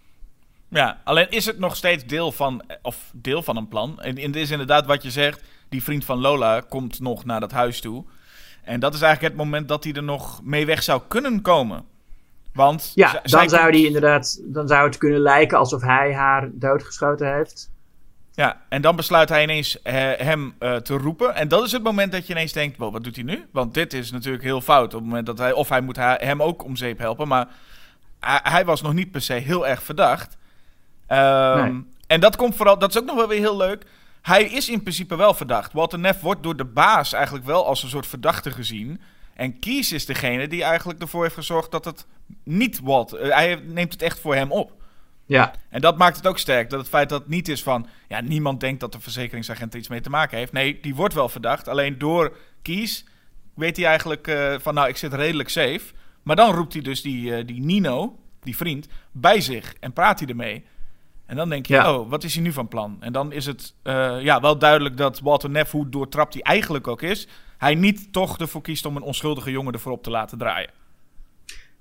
Ja, alleen is het nog steeds deel van, of deel van een plan. En, en het is inderdaad wat je zegt. Die vriend van Lola komt nog naar dat huis toe. En dat is eigenlijk het moment dat hij er nog mee weg zou kunnen komen. Want Ja, dan zou, die inderdaad, dan zou het kunnen lijken alsof hij haar doodgeschoten heeft. Ja, en dan besluit hij ineens eh, hem eh, te roepen. En dat is het moment dat je ineens denkt: wow, wat doet hij nu? Want dit is natuurlijk heel fout. Op het moment dat hij, of hij moet hem ook om zeep helpen. Maar hij, hij was nog niet per se heel erg verdacht. Ehm, Nee. En dat komt vooral, dat is ook nog wel weer heel leuk. Hij is in principe wel verdacht. Walter Neff wordt door de baas eigenlijk wel als een soort verdachte gezien. En Kies is degene die eigenlijk ervoor heeft gezorgd dat het niet Walt. eh, hij neemt het echt voor hem op. Ja, En dat maakt het ook sterk. Dat het feit dat het niet is van... Ja, niemand denkt dat de verzekeringsagent er iets mee te maken heeft. Nee, die wordt wel verdacht. Alleen door Kies weet hij eigenlijk eh, van... Nou, ik zit redelijk safe. Maar dan roept hij dus die, eh, die Nino, die vriend, bij zich. En praat hij ermee. En dan denk je, Ja. oh, wat is hij nu van plan? En dan is het eh, ja, wel duidelijk dat Walter Neff, hoe doortrapt hij eigenlijk ook is... hij niet toch ervoor kiest om een onschuldige jongen ervoor op te laten draaien.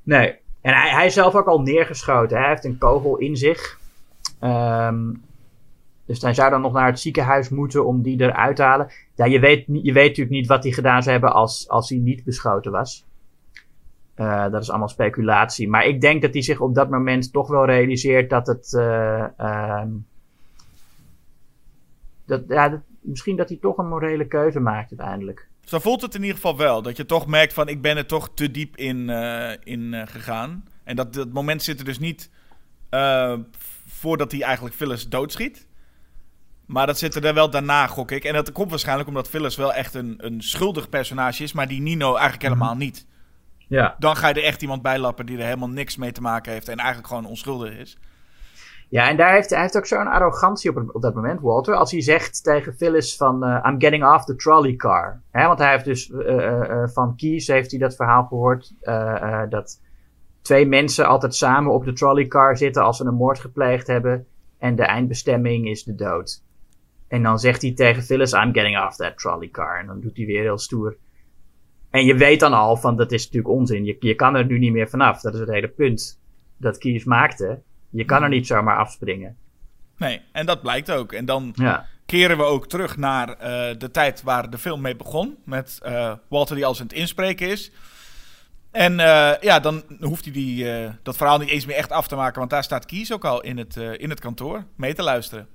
nee. En hij, hij is zelf ook al neergeschoten. Hij heeft een kogel in zich. Ehm, dus hij zou dan nog naar het ziekenhuis moeten om die eruit te halen. Ja, je weet, je weet natuurlijk niet wat hij gedaan zou hebben als, als hij niet beschoten was. Eh, dat is allemaal speculatie. Maar ik denk dat hij zich op dat moment toch wel realiseert dat het. eh, ehm, dat, ja, dat, misschien dat hij toch een morele keuze maakt uiteindelijk. Zo voelt het in ieder geval wel. Dat je toch merkt van ik ben er toch te diep in, eh, in eh, gegaan. En dat, dat moment zit er dus niet eh, voordat hij eigenlijk Phyllis doodschiet. Maar dat zit er wel daarna, gok ik. En dat komt waarschijnlijk omdat Phyllis wel echt een, een schuldig personage is, maar die Nino eigenlijk helemaal niet. Ja. Dan ga je er echt iemand bij lappen die er helemaal niks mee te maken heeft en eigenlijk gewoon onschuldig is. Ja, en daar heeft hij heeft ook zo'n arrogantie op, op dat moment, Walter. Als hij zegt tegen Phyllis van, eh, I'm getting off the trolley car. Hè, want hij heeft dus eh, eh, van Keys heeft hij dat verhaal gehoord. eh, eh, dat twee mensen altijd samen op de trolley car zitten als ze een moord gepleegd hebben. En de eindbestemming is de dood. En dan zegt hij tegen Phyllis, I'm getting off that trolley car. En dan doet hij weer heel stoer. En je weet dan al van, dat is natuurlijk onzin. Je, je kan er nu niet meer vanaf. Dat is het hele punt dat Keys maakte. Je kan er niet zomaar afspringen. Nee, en dat blijkt ook. En dan Ja. keren we ook terug naar eh, de tijd waar de film mee begon. Met eh, Walter die als aan het inspreken is. En eh, ja, dan hoeft hij die, dat verhaal niet eens meer echt af te maken. Want daar staat Kies ook al in het, in het kantoor mee te luisteren.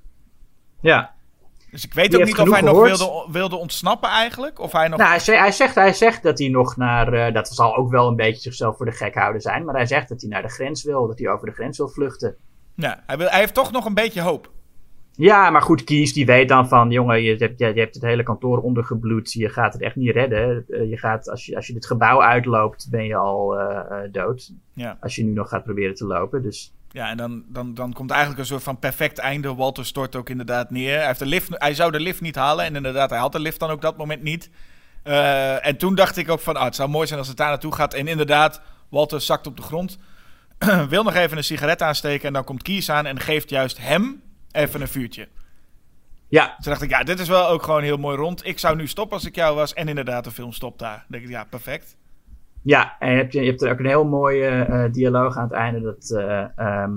Ja. Dus ik weet Die ook niet of hij nog wilde, wilde ontsnappen eigenlijk. Of hij nog... Nou, hij, ze- hij, zegt, hij zegt dat hij nog naar. eh, dat zal ook wel een beetje zichzelf voor de gek houden zijn. Maar hij zegt dat hij naar de grens wil. Dat hij over de grens wil vluchten. Ja, hij, wil, hij heeft toch nog een beetje hoop. Ja, maar goed, Kies die weet dan van. Jongen, je hebt, je, je hebt het hele kantoor ondergebloed. Je gaat het echt niet redden. Eh, je gaat, als, je, als je dit gebouw uitloopt, ben je al eh, dood. Ja. Als je nu nog gaat proberen te lopen. Dus. Ja, en dan, dan, dan komt eigenlijk een soort van perfect einde. Walter stort ook inderdaad neer. Hij, heeft de lift, hij zou de lift niet halen. En inderdaad, hij had de lift dan ook dat moment niet. Eh, en toen dacht ik ook van, ah, het zou mooi zijn als het daar naartoe gaat. En inderdaad, Walter zakt op de grond. wil nog even een sigaret aansteken. En dan komt Kies aan en geeft juist hem even een vuurtje. Ja, Toen dacht ik, ja, dit is wel ook gewoon heel mooi rond. Ik zou nu stoppen als ik jou was. En inderdaad, de film stopt daar. Dan denk ik, ja, perfect. Ja, en je hebt, je hebt er ook een heel mooie eh, dialoog aan het einde. Dat eh, ehm,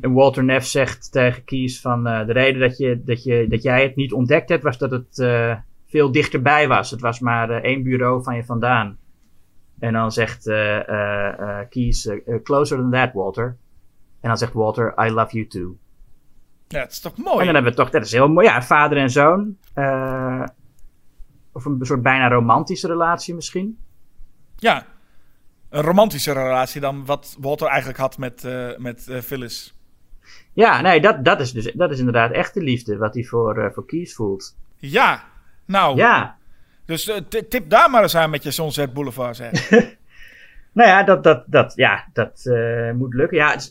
Walter Neff zegt tegen Kies van eh, de reden dat, je, dat, je, dat jij het niet ontdekt hebt, was dat het eh, veel dichterbij was. Het was maar eh, één bureau van je vandaan. En dan zegt eh eh eh, Kies, eh, closer than that, Walter. En dan zegt Walter, I love you too. Ja, het is toch En mooi? dan hebben we toch, dat is heel mooi, ja, vader en zoon. Eh, of een soort bijna romantische relatie misschien. Ja. Een romantische relatie dan wat Walter eigenlijk had met, eh, met eh, Phyllis. Ja, nee, dat, dat, is, dus, dat is inderdaad echte liefde, wat hij voor, eh, voor Keys voelt. Ja. Nou, Ja, dus ti- tip daar maar eens aan met je Sunset Boulevard, zeg. nou ja, dat, dat, dat, ja, dat moet lukken. Ja, het is,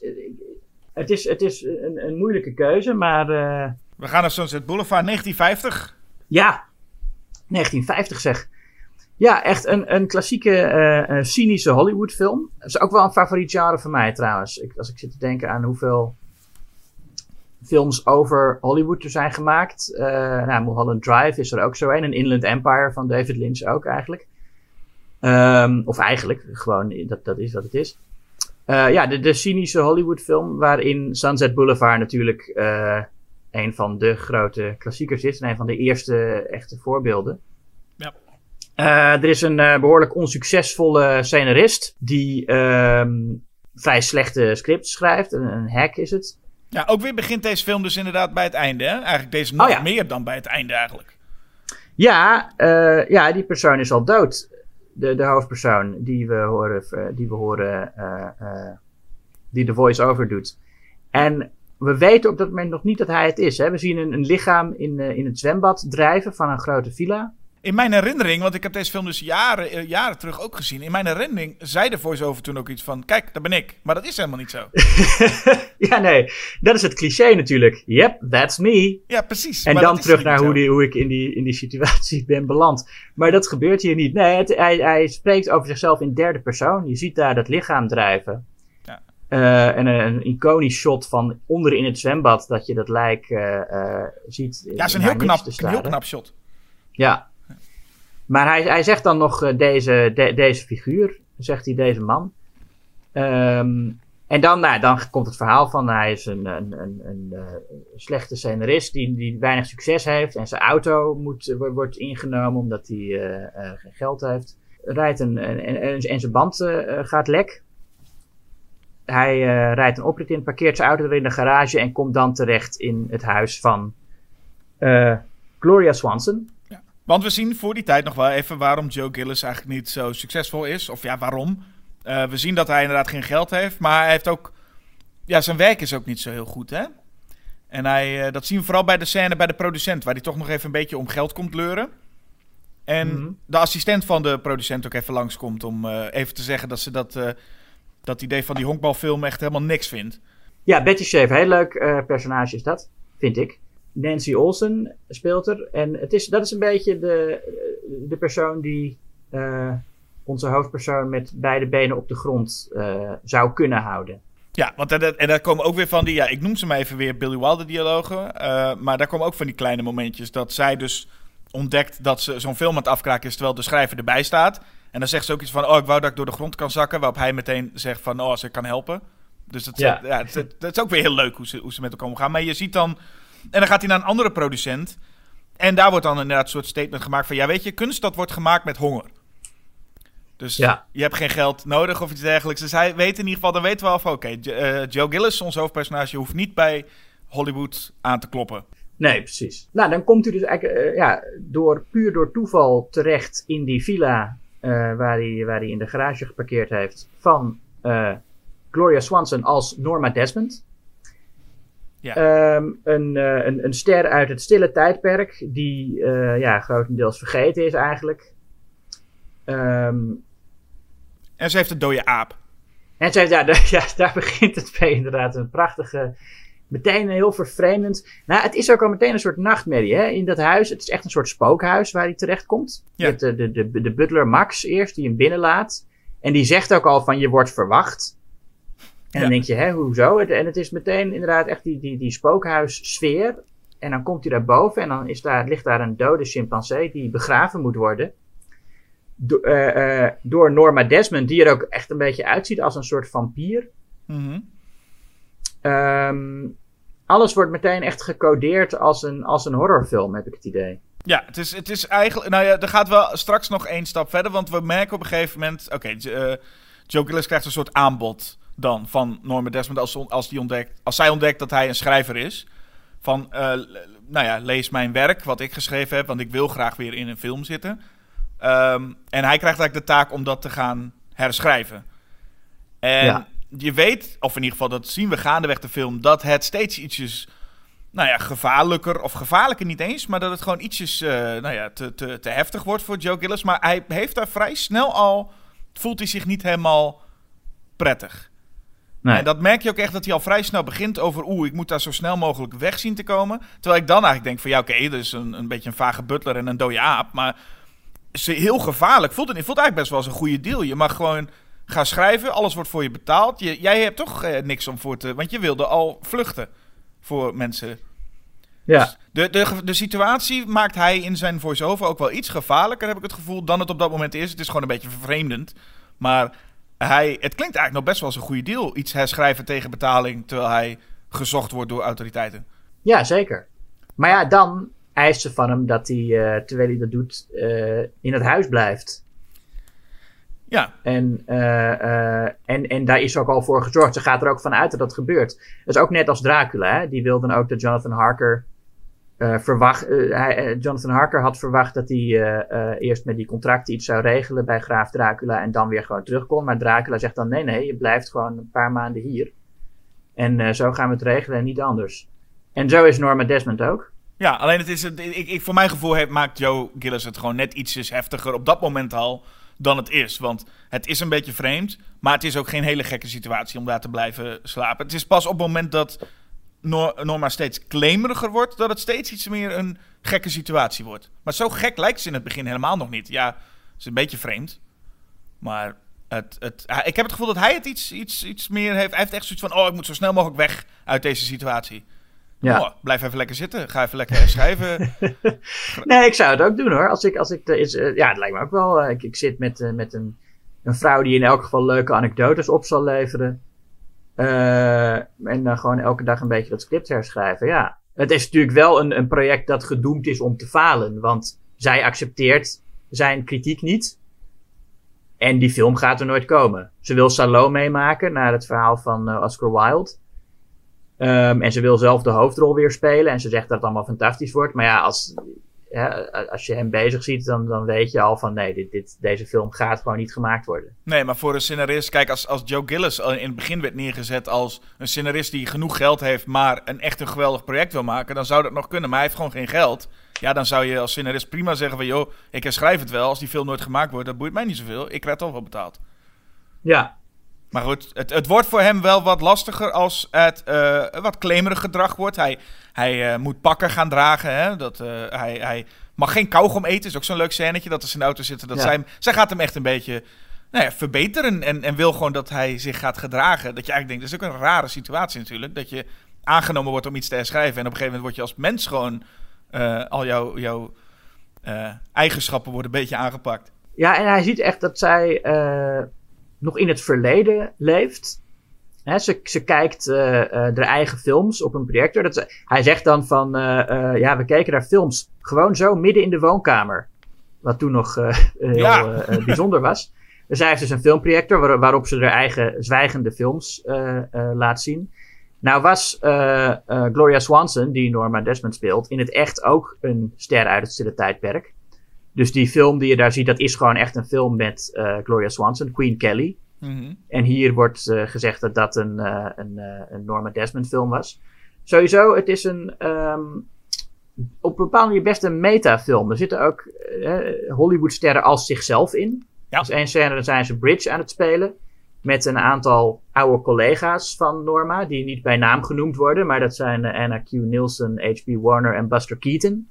het is, het is een, een moeilijke keuze, maar We gaan naar Sunset Boulevard 1950. ja, 1950 zeg. Ja, echt een, een klassieke eh, cynische Hollywoodfilm. Dat is ook wel een favoriet genre van mij trouwens. Ik, als ik zit te denken aan hoeveel films over Hollywood er zijn gemaakt. Eh nou, Mulholland Drive is er ook zo een. En Inland Empire van David Lynch ook eigenlijk. Ehm, of eigenlijk, gewoon, dat, dat is wat het is. Ja, de, de cynische Hollywoodfilm waarin Sunset Boulevard natuurlijk eh, een van de grote klassiekers is. En een van de eerste echte voorbeelden. Ja. Eh, er is een eh, behoorlijk onsuccesvolle scenarist die ehm, vrij slechte scripts schrijft. Een, een hack is het. Ja, ook weer begint deze film dus inderdaad bij het einde, hè? Eigenlijk deze nog Oh ja. meer dan bij het einde eigenlijk. Ja, eh, ja, die persoon is al dood. De, de hoofdpersoon die we horen, die, we horen die de voice-over doet. En we weten op dat moment nog niet dat hij het is. Hè? We zien een, een lichaam in, in het zwembad drijven van een grote villa. In mijn herinnering, want ik heb deze film dus jaren, eh, jaren terug ook gezien. In mijn herinnering zei de voice-over toen ook iets van... Kijk, daar ben ik. Maar dat is helemaal niet zo. ja, nee, dat is het cliché natuurlijk. Yep, that's me. Ja, precies. En dan terug naar hoe, die, hoe ik in die, in die situatie ben beland. Maar dat gebeurt hier niet. Nee, het- hij, hij spreekt over zichzelf in derde persoon. Je ziet daar dat lichaam drijven. Ja. Eh, en een, een iconisch shot van onder in het zwembad dat je dat lijk eh, eh, ziet. Ja, het is een heel knap, een heel knap shot. Ja. Maar hij, hij zegt dan nog eh, deze, de- deze figuur, zegt hij, deze man. Ehm, en dan, nou, dan komt het verhaal van hij is een, een, een, een, eh, slechte scenarist die, die weinig succes heeft. En zijn auto moet, eh, wo- wordt ingenomen omdat hij geen geld heeft. Rijdt een, en, en, en- zijn band gaat lek. Hij rijdt een oprit in, parkeert zijn auto er in de garage en komt dan terecht in het huis van Gloria Swanson. Want we zien voor die tijd nog wel even waarom Joe Gillis eigenlijk niet zo succesvol is. Of ja, waarom. Eh, we zien dat hij inderdaad geen geld heeft. Maar hij heeft ook... Ja, zijn werk is ook niet zo heel goed, hè? En hij, eh, dat zien we vooral bij de scène bij de producent. Waar hij toch nog even een beetje om geld komt leuren. En Mhm. de assistent van de producent ook even langskomt om eh, even te zeggen dat ze dat, dat idee van die honkbalfilm echt helemaal niks vindt. Ja, Betty Schaefer, heel leuk personage is dat, vind ik. Nancy Olsen speelt er. En het is, dat is een beetje de, de persoon die eh, onze hoofdpersoon met beide benen op de grond eh, zou kunnen houden. Ja, want en, en daar komen ook weer van die, ja, ik noem ze maar even weer Billy Wilder dialogen. eh, maar daar komen ook van die kleine momentjes dat zij dus ontdekt dat ze zo'n film aan het afkraken is terwijl de schrijver erbij staat. En dan zegt ze ook iets van, oh, ik wou dat ik door de grond kan zakken. Waarop hij meteen zegt van, oh, ze kan helpen. Dus dat, Ja. ja. het, het- dat is ook weer heel leuk hoe ze, hoe ze met elkaar omgaan. Maar je ziet dan, en dan gaat hij naar een andere producent. En daar wordt dan inderdaad een soort statement gemaakt van, ja, weet je, kunst dat wordt gemaakt met honger. Dus Ja. je hebt geen geld nodig of iets dergelijks. Dus hij weet in ieder geval, dan weten we al van, oké, eh, Joe Gillis, ons hoofdpersonage, hoeft niet bij Hollywood aan te kloppen. Nee, precies. Nou, dan komt u dus eigenlijk eh, ja, door, puur door toeval terecht in die villa eh, waar, hij, waar hij in de garage geparkeerd heeft van eh, Gloria Swanson als Norma Desmond. Ja. Ehm, een, eh, een, een ster uit het stille tijdperk die eh, ja, grotendeels vergeten is eigenlijk. Ehm, En ze heeft een dode aap. en ze heeft, ja, daar, ja, daar begint het mee inderdaad. Een prachtige, meteen een heel vervreemdend. Nou, het is ook al meteen een soort nachtmerrie hè, in dat huis. Het is echt een soort spookhuis waar hij terecht komt. Je hebt de, de, de, de butler Max eerst, die hem binnenlaat. En die zegt ook al van je wordt verwacht. En dan denk je, hè, hoezo? En het is meteen inderdaad echt die, die, die spookhuissfeer. En dan komt hij daar boven en dan is daar, ligt daar een dode chimpansee die begraven moet worden. Do- eh, eh, door Norma Desmond, die er ook echt een beetje uitziet als een soort vampier. Mhm. Ehm, alles wordt meteen echt gecodeerd als een, als een horrorfilm, heb ik het idee. Ja, het is, het is eigenlijk. Nou ja, er gaat wel straks nog één stap verder. Want we merken op een gegeven moment. Oké, J- eh, Joe Gillis krijgt een soort aanbod. Dan van Norma Desmond als, als, die ontdekt, als zij ontdekt dat hij een schrijver is. Van, eh, nou ja, lees mijn werk, wat ik geschreven heb, want ik wil graag weer in een film zitten. Ehm, en hij krijgt eigenlijk de taak om dat te gaan herschrijven. En Ja. je weet, of in ieder geval dat zien we gaandeweg de film, dat het steeds ietsjes, nou ja, gevaarlijker, of gevaarlijker niet eens, maar dat het gewoon ietsjes, eh, nou ja, te, te, te heftig wordt voor Joe Gillis. Maar hij heeft daar vrij snel al, voelt hij zich niet helemaal prettig. Nee. En dat merk je ook echt dat hij al vrij snel begint over... oeh, ik moet daar zo snel mogelijk weg zien te komen. Terwijl ik dan eigenlijk denk van... ja, oké, dat is een, een beetje een vage butler en een dode aap. Maar ze heel gevaarlijk. Voelt het, voelt eigenlijk best wel als een goede deal. Je mag gewoon gaan schrijven. Alles wordt voor je betaald. Je, jij hebt toch eh, niks om voor te... Want je wilde al vluchten voor mensen. ja. De, de, de situatie maakt hij in zijn voice-over ook wel iets gevaarlijker, heb ik het gevoel, dan het op dat moment is. Het is gewoon een beetje vervreemdend. Maar hij, het klinkt eigenlijk nog best wel als een goede deal. Iets herschrijven tegen betaling, terwijl hij gezocht wordt door autoriteiten. ja, zeker. Maar ja, dan eist ze van hem dat hij, eh, terwijl hij dat doet, eh, in het huis blijft. Ja, En, eh, en, en daar is ook al voor gezorgd. Ze gaat er ook van uit dat dat gebeurt. Dat is ook net als Dracula. Hè? Die wilde dan ook dat Jonathan Harker eh, verwacht. eh, eh, Jonathan Harker had verwacht dat hij eerst met die contracten iets zou regelen bij Graaf Dracula en dan weer gewoon terug kon. Maar Dracula zegt dan: nee, nee, je blijft gewoon een paar maanden hier. En zo gaan we het regelen en niet anders. En zo is Norma Desmond ook. ja alleen het is, ik, ik, voor mijn gevoel maakt Joe Gillis het gewoon net ietsjes heftiger op dat moment al dan het is. Want het is een beetje vreemd, maar het is ook geen hele gekke situatie om daar te blijven slapen. Het is pas op het moment dat Norma steeds claimeriger wordt, dat het steeds iets meer een gekke situatie wordt. Maar zo gek lijkt ze in het begin helemaal nog niet. Ja, het is een beetje vreemd. Maar het, het, ik heb het gevoel dat hij het iets, iets, iets meer heeft. Hij heeft echt zoiets van: oh, ik moet zo snel mogelijk weg uit deze situatie. Ja. Oh, blijf even lekker zitten. Ga even lekker schrijven. Nee, ik zou het ook doen hoor. Als ik, als ik er is, eh, ja, het lijkt me ook wel. eh, ik, ik zit met, eh, met een, een vrouw die in elk geval leuke anekdotes op zal leveren. Eh, en dan gewoon elke dag een beetje dat script herschrijven. Ja, het is natuurlijk wel een, een project dat gedoemd is om te falen. Want zij accepteert zijn kritiek niet. En die film gaat er nooit komen. Ze wil Salome maken naar het verhaal van eh, Oscar Wilde. Ehm, en ze wil zelf de hoofdrol weer spelen. En ze zegt dat het allemaal fantastisch wordt. Maar ja, als, ja, als je hem bezig ziet, dan, dan weet je al van nee, dit, dit, deze film gaat gewoon niet gemaakt worden. Nee, maar voor een scenarist, kijk, als, als Joe Gillis al in het begin werd neergezet als een scenarist die genoeg geld heeft, maar een echt een geweldig project wil maken, dan zou dat nog kunnen. Maar hij heeft gewoon geen geld. Ja, dan zou je als scenarist prima zeggen van, joh, ik herschrijf het wel. Als die film nooit gemaakt wordt, dat boeit mij niet zoveel. Ik krijg toch wel betaald. Ja, Maar goed, het, het wordt voor hem wel wat lastiger als het eh, wat claimerig gedrag wordt. Hij, hij eh, moet pakken gaan dragen. Hè? Dat, eh, hij, hij mag geen kauwgom eten. is ook zo'n leuk scènetje dat ze in de auto zitten. Dat Ja. zij, zij gaat hem echt een beetje nou ja, verbeteren. En, en wil gewoon dat hij zich gaat gedragen. Dat je eigenlijk denkt, dat is ook een rare situatie natuurlijk. Dat je aangenomen wordt om iets te herschrijven. En op een gegeven moment word je als mens gewoon... al jouw, jouw eigenschappen worden een beetje aangepakt. ja en hij ziet echt dat zij nog in het verleden leeft. Ze, ze kijkt haar eigen films op een projector. Dat ze- hij zegt dan van, eh, ja, we keken naar films gewoon zo midden in de woonkamer. Wat toen nog heel Ja. bijzonder was. Dus heeft dus een filmprojector waar- waarop ze haar eigen zwijgende films laat zien. Nou was Gloria Swanson, die Norma Desmond speelt, in het echt ook een ster uit het stille tijdperk. Dus die film die je daar ziet, dat is gewoon echt een film met eh, Gloria Swanson, Queen Kelly. Mhm. En hier wordt eh, gezegd dat dat een, eh, een, een Norma Desmond film was. Sowieso, het is een ehm, op een bepaalde manier best een metafilm. Er zitten ook Hollywoodsterren als zichzelf in. Ja. Dus één scène, dan zijn ze bridge aan het spelen. Met een aantal oude collega's van Norma, die niet bij naam genoemd worden. Maar dat zijn Anna Q. Nielsen, H.B. Warner en Buster Keaton.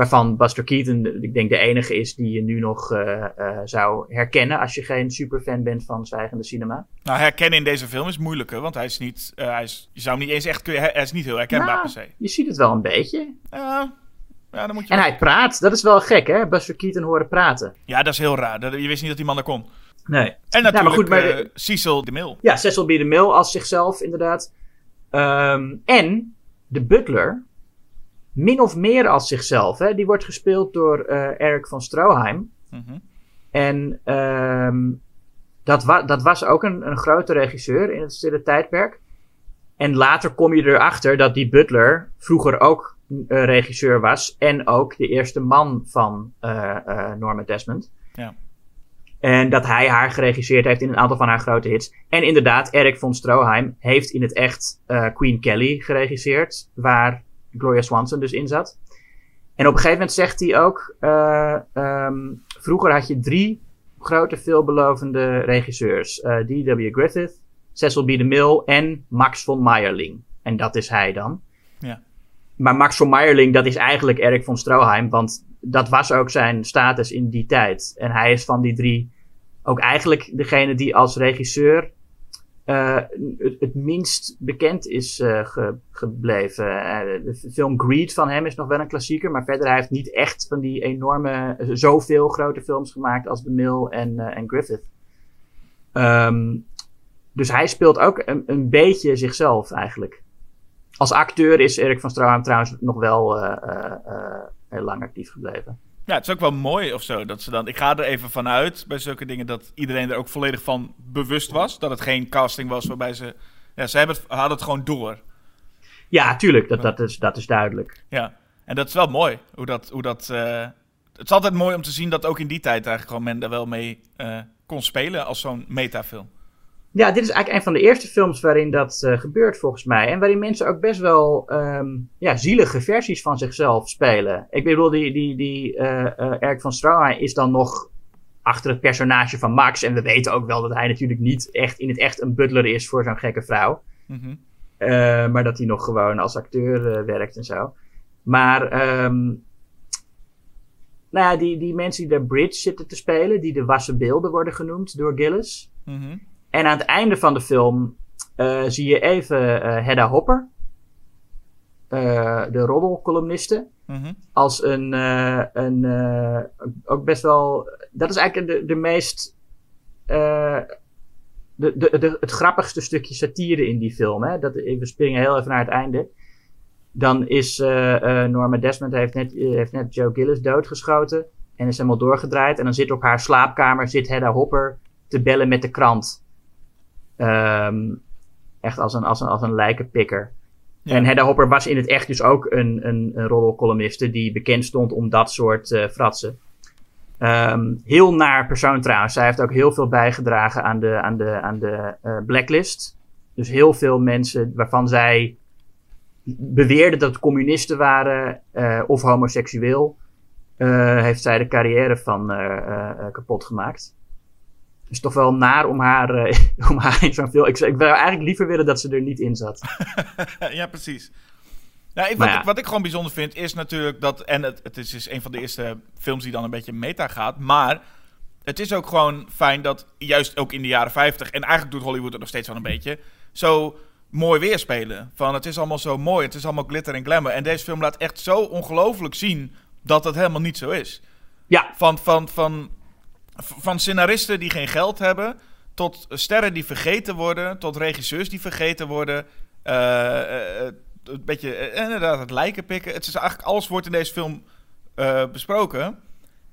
Waarvan Buster Keaton, de- ik denk, de enige is die je nu nog eh, eh, zou herkennen. als je geen superfan bent van zwijgende cinema. Nou, herkennen in deze film is moeilijker, want hij is niet, eh, hij is, je zou hem niet eens echt kunnen, hij is niet heel herkenbaar Nou, per se. Je ziet het wel een beetje. Ja, ja, dan moet je. En hij praat. Dat is wel gek, hè? Buster Keaton horen praten. Ja, dat is heel raar. Je wist niet dat die man er kon. Nee. En maar natuurlijk goed, maar eh, de- Cecil de Mil. Ja, Cecil B. DeMille als zichzelf, inderdaad. Ehm, en de butler, min of meer als zichzelf. Hè? Die wordt gespeeld door eh, Eric van Stroheim. Mhm. En ehm, dat, wa dat was ook een, een grote regisseur in het stille tijdperk. En later kom je erachter dat die Butler vroeger ook uh, regisseur was. En ook de eerste man van uh, uh, Norma Desmond. Ja. En dat hij haar geregisseerd heeft in een aantal van haar grote hits. En inderdaad, Erik von Stroheim heeft in het echt Queen Kelly geregisseerd. Waar Gloria Swanson dus in zat. En op een gegeven moment zegt hij ook: um, Vroeger had je drie grote veelbelovende regisseurs: D.W. Griffith, Cecil B. DeMille en Max von Meyerling. En dat is hij dan. Ja. Maar Max von Meyerling, dat is eigenlijk Erik von Stroheim, want dat was ook zijn status in die tijd. En hij is van die drie ook eigenlijk degene die als regisseur uh, het, minst bekend is ge, gebleven. Uh, de film Greed van hem is nog wel een klassieker, maar verder hij heeft niet echt van die enorme, zoveel grote films gemaakt als De Mill en, en Griffith. Um, dus hij speelt ook een, beetje zichzelf eigenlijk. Als acteur is Erik van Stroheim trouwens nog wel heel lang actief gebleven. Ja, het is ook wel mooi of zo. Dat ze dan, ik ga er even vanuit bij zulke dingen dat iedereen er ook volledig van bewust was. Dat het geen casting was waarbij ze. Ja, ze hebben het, hadden het gewoon door. Ja, tuurlijk, dat, dat, is, dat is duidelijk. Ja, en dat is wel mooi. Hoe dat, hoe dat, het is altijd mooi om te zien dat ook in die tijd eigenlijk gewoon men daar wel mee kon spelen als zo'n metafilm. Ja, dit is eigenlijk een van de eerste films waarin dat uh, gebeurt volgens mij. En waarin mensen ook best wel um, ja, zielige versies van zichzelf spelen. Ik bedoel, die, die, die uh, uh, Eric van Stroheim is dan nog achter het personage van Max. En we weten ook wel dat hij natuurlijk niet echt in het echt een butler is voor zo'n gekke vrouw. Mm -hmm. maar dat hij nog gewoon als acteur werkt en zo. Maar um, nou ja, die, die mensen die de bridge zitten te spelen, die de wassen beelden worden genoemd door Gillis. Mm -hmm. En aan het einde van de film uh, zie je even uh, Hedda Hopper, uh, de roddelcolumniste, mm -hmm. als een, een ook best wel, dat is eigenlijk de, de meest, de, de, de, het grappigste stukje satire in die film. Hè? Dat, we springen heel even naar het einde. Dan is Norma Desmond heeft net, heeft net Joe Gillis doodgeschoten en is helemaal doorgedraaid. En dan zit op haar slaapkamer zit Hedda Hopper te bellen met de krant. Um, echt als een, als een, als een lijkenpikker. Ja. En Hedda Hopper was in het echt dus ook een, een, een roddelcolumniste die bekend stond om dat soort uh, fratsen. Um, heel naar persoon trouwens. Zij heeft ook heel veel bijgedragen aan de, aan de, aan de uh, blacklist. Dus heel veel mensen waarvan zij beweerden dat het communisten waren uh, of homoseksueel, heeft zij de carrière van kapot gemaakt is toch wel naar om haar, uh, om haar in zo'n film. Ik, ik zou eigenlijk liever willen dat ze er niet in zat. ja, precies. Nou, wat, ja. ik, wat ik gewoon bijzonder vind is natuurlijk dat. En het, het is, is een van de eerste films die dan een beetje meta gaat. Maar het is ook gewoon fijn dat juist ook in de jaren 50. En eigenlijk doet Hollywood het nog steeds wel een beetje. Zo mooi weerspelen. Van het is allemaal zo mooi. Het is allemaal glitter en glamour. En deze film laat echt zo ongelooflijk zien dat het helemaal niet zo is. Ja. Van, van, van van scenaristen die geen geld hebben, tot sterren die vergeten worden, tot regisseurs die vergeten worden. Uh, uh, een beetje, inderdaad, het lijken pikken. Het is eigenlijk, alles wordt in deze film besproken.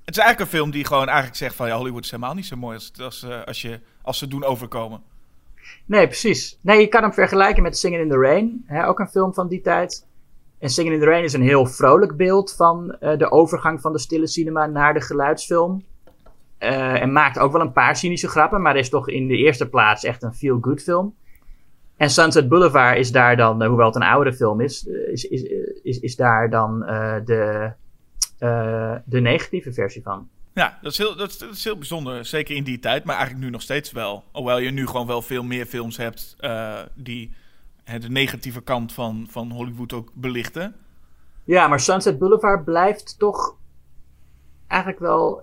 Het is eigenlijk een film die gewoon eigenlijk zegt van... Ja, Hollywood is helemaal niet zo mooi als, als, als, je, als ze doen overkomen. Nee, precies. Nee, je kan hem vergelijken met Singing in the Rain. Hè, ook een film van die tijd. En Singing in the Rain is een heel vrolijk beeld van de overgang van de stille cinema naar de geluidsfilm. Uh, en maakt ook wel een paar cynische grappen, maar is toch in de eerste plaats echt een feel-good film. En Sunset Boulevard is daar dan, uh, hoewel het een oudere film is, uh, is, is, is, is daar dan de, de negatieve versie van. Ja, dat is, heel, dat, is, dat is heel bijzonder. Zeker in die tijd, maar eigenlijk nu nog steeds wel. Hoewel je nu gewoon wel veel meer films hebt die de negatieve kant van, van Hollywood ook belichten. Ja, maar Sunset Boulevard blijft toch eigenlijk wel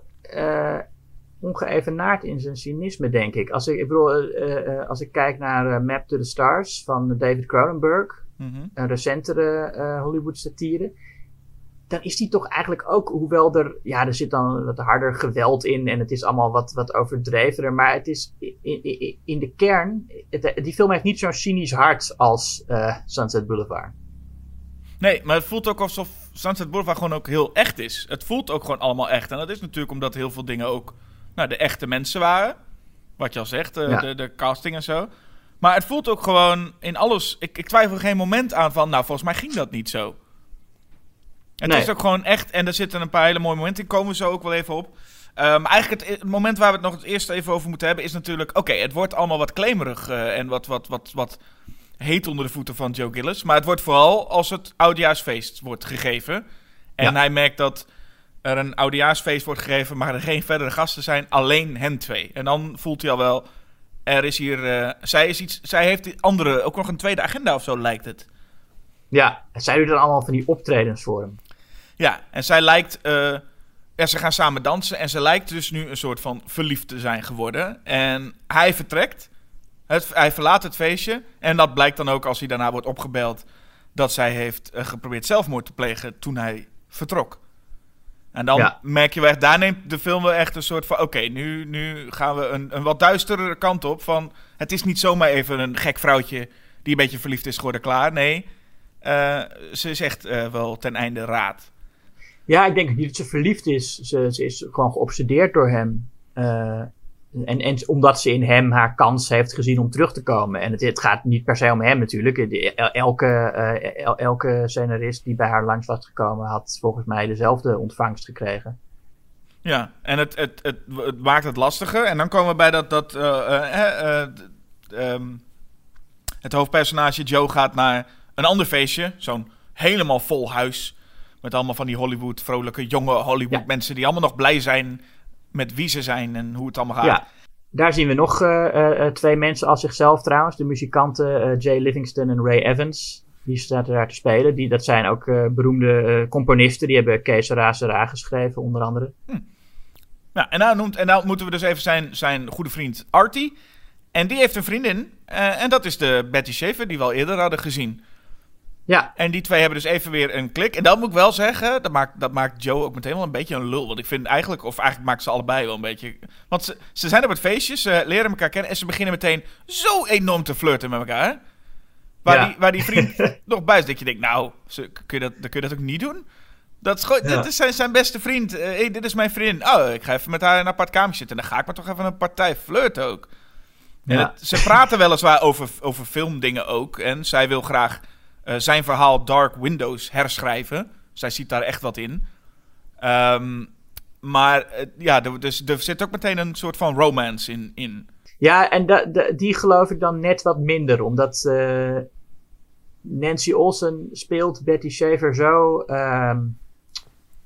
ongeëvenaard in zijn cynisme, denk ik. Als ik, ik bedoel, uh, uh, als ik kijk naar Map to the Stars van David Cronenberg, mm -hmm. een recentere Hollywood satire, dan is die toch eigenlijk ook, hoewel er, ja, er zit dan wat harder geweld in en het is allemaal wat, wat overdrevener, maar het is in, in, in de kern, het, die film heeft niet zo'n cynisch hart als Sunset Boulevard. Nee, maar het voelt ook alsof Sunset Boulevard gewoon ook heel echt is. Het voelt ook gewoon allemaal echt. En dat is natuurlijk omdat heel veel dingen ook nou, de echte mensen waren. Wat je al zegt, eh, Ja. de, de casting en zo. Maar het voelt ook gewoon in alles. Ik, ik twijfel geen moment aan van. Nou, volgens mij ging dat niet zo. Het Nee. is ook gewoon echt. En er zitten een paar hele mooie momenten in. Komen we zo ook wel even op. Maar eigenlijk het, het moment waar we het nog het eerst even over moeten hebben. Is natuurlijk. Oké, het wordt allemaal wat claimerig. eh, en wat, wat, wat, wat heet onder de voeten van Joe Gillis. Maar het wordt vooral als het oudejaarsfeest wordt gegeven. En Ja. hij merkt dat er een oudejaarsfeest wordt gegeven, maar er geen verdere gasten zijn, alleen hen twee. En dan voelt hij al wel, er is hier, eh, zij, is iets, zij heeft die andere, ook nog een tweede agenda of zo lijkt het. Ja, zij doen dan allemaal van die optredens voor hem. Ja, en zij lijkt, eh, ja, ze gaan samen dansen en ze lijkt dus nu een soort van verliefd te zijn geworden. En hij vertrekt, het, hij verlaat het feestje en dat blijkt dan ook als hij daarna wordt opgebeld dat zij heeft eh, geprobeerd zelfmoord te plegen toen hij vertrok. En dan Ja. merk je wel echt, daar neemt de film wel echt een soort van... Oké, nu, nu gaan we een, een wat duistere kant op van... Het is niet zomaar even een gek vrouwtje die een beetje verliefd is geworden, klaar. Nee, eh, ze is echt eh, wel ten einde raad. Ja, ik denk niet dat ze verliefd is. Ze, ze is gewoon geobsedeerd door hem. Eh, en, en omdat ze in hem haar kans heeft gezien om terug te komen. En het, het gaat niet per se om hem natuurlijk. Elke, eh, el- elke scenarist die bij haar langs was gekomen had volgens mij dezelfde ontvangst gekregen. Ja, en het, het, het, het maakt het lastiger. En dan komen we bij dat... dat eh, eh, eh, ehm, het hoofdpersonage Joe gaat naar een ander feestje. Zo'n helemaal vol huis. Met allemaal van die Hollywood, vrolijke, jonge Hollywood Ja. mensen... die allemaal nog blij zijn met wie ze zijn en hoe het allemaal gaat. Ja, daar zien we nog eh, eh, eh, twee mensen als zichzelf trouwens. De muzikanten Jay Livingston en Ray Evans. Die zaten daar te spelen. Die, dat zijn ook beroemde componisten. Die hebben Kees Razera geschreven onder andere. Ja, en nou, noemt, en nou moeten we dus even zijn, zijn goede vriend Artie. En die heeft een vriendin. en dat is de Betty Schaefer, die we al eerder hadden gezien. Ja, En die twee hebben dus even weer een klik. En dat moet ik wel zeggen, dat maakt, dat maakt Joe ook meteen wel een beetje een lul. Want ik vind eigenlijk, of eigenlijk maakt ze allebei wel een beetje... Want ze, ze zijn op het feestje, ze leren elkaar kennen... en ze beginnen meteen zo enorm te flirten met elkaar. Waar, Ja. die, waar die vriend nog bij is, dat je denkt... Nou, ze, kun, je dat, dan kun je dat ook niet doen? Dat is gewoon, Ja. dit is zijn, zijn beste vriend. Eh, hey, dit is mijn vriendin. Oh, ik ga even met haar in een apart kamertje zitten. En dan ga ik maar toch even een partij flirten ook. En het- ze praten weliswaar over, over filmdingen ook. En zij wil graag zijn verhaal Dark Windows herschrijven. Zij ziet daar echt wat in. Ehm, maar eh, ja, er, dus, er zit ook meteen een soort van romance in. in. Ja, en die geloof ik dan net wat minder, omdat eh, Nancy Olsen speelt Betty Schaefer zo, ehm,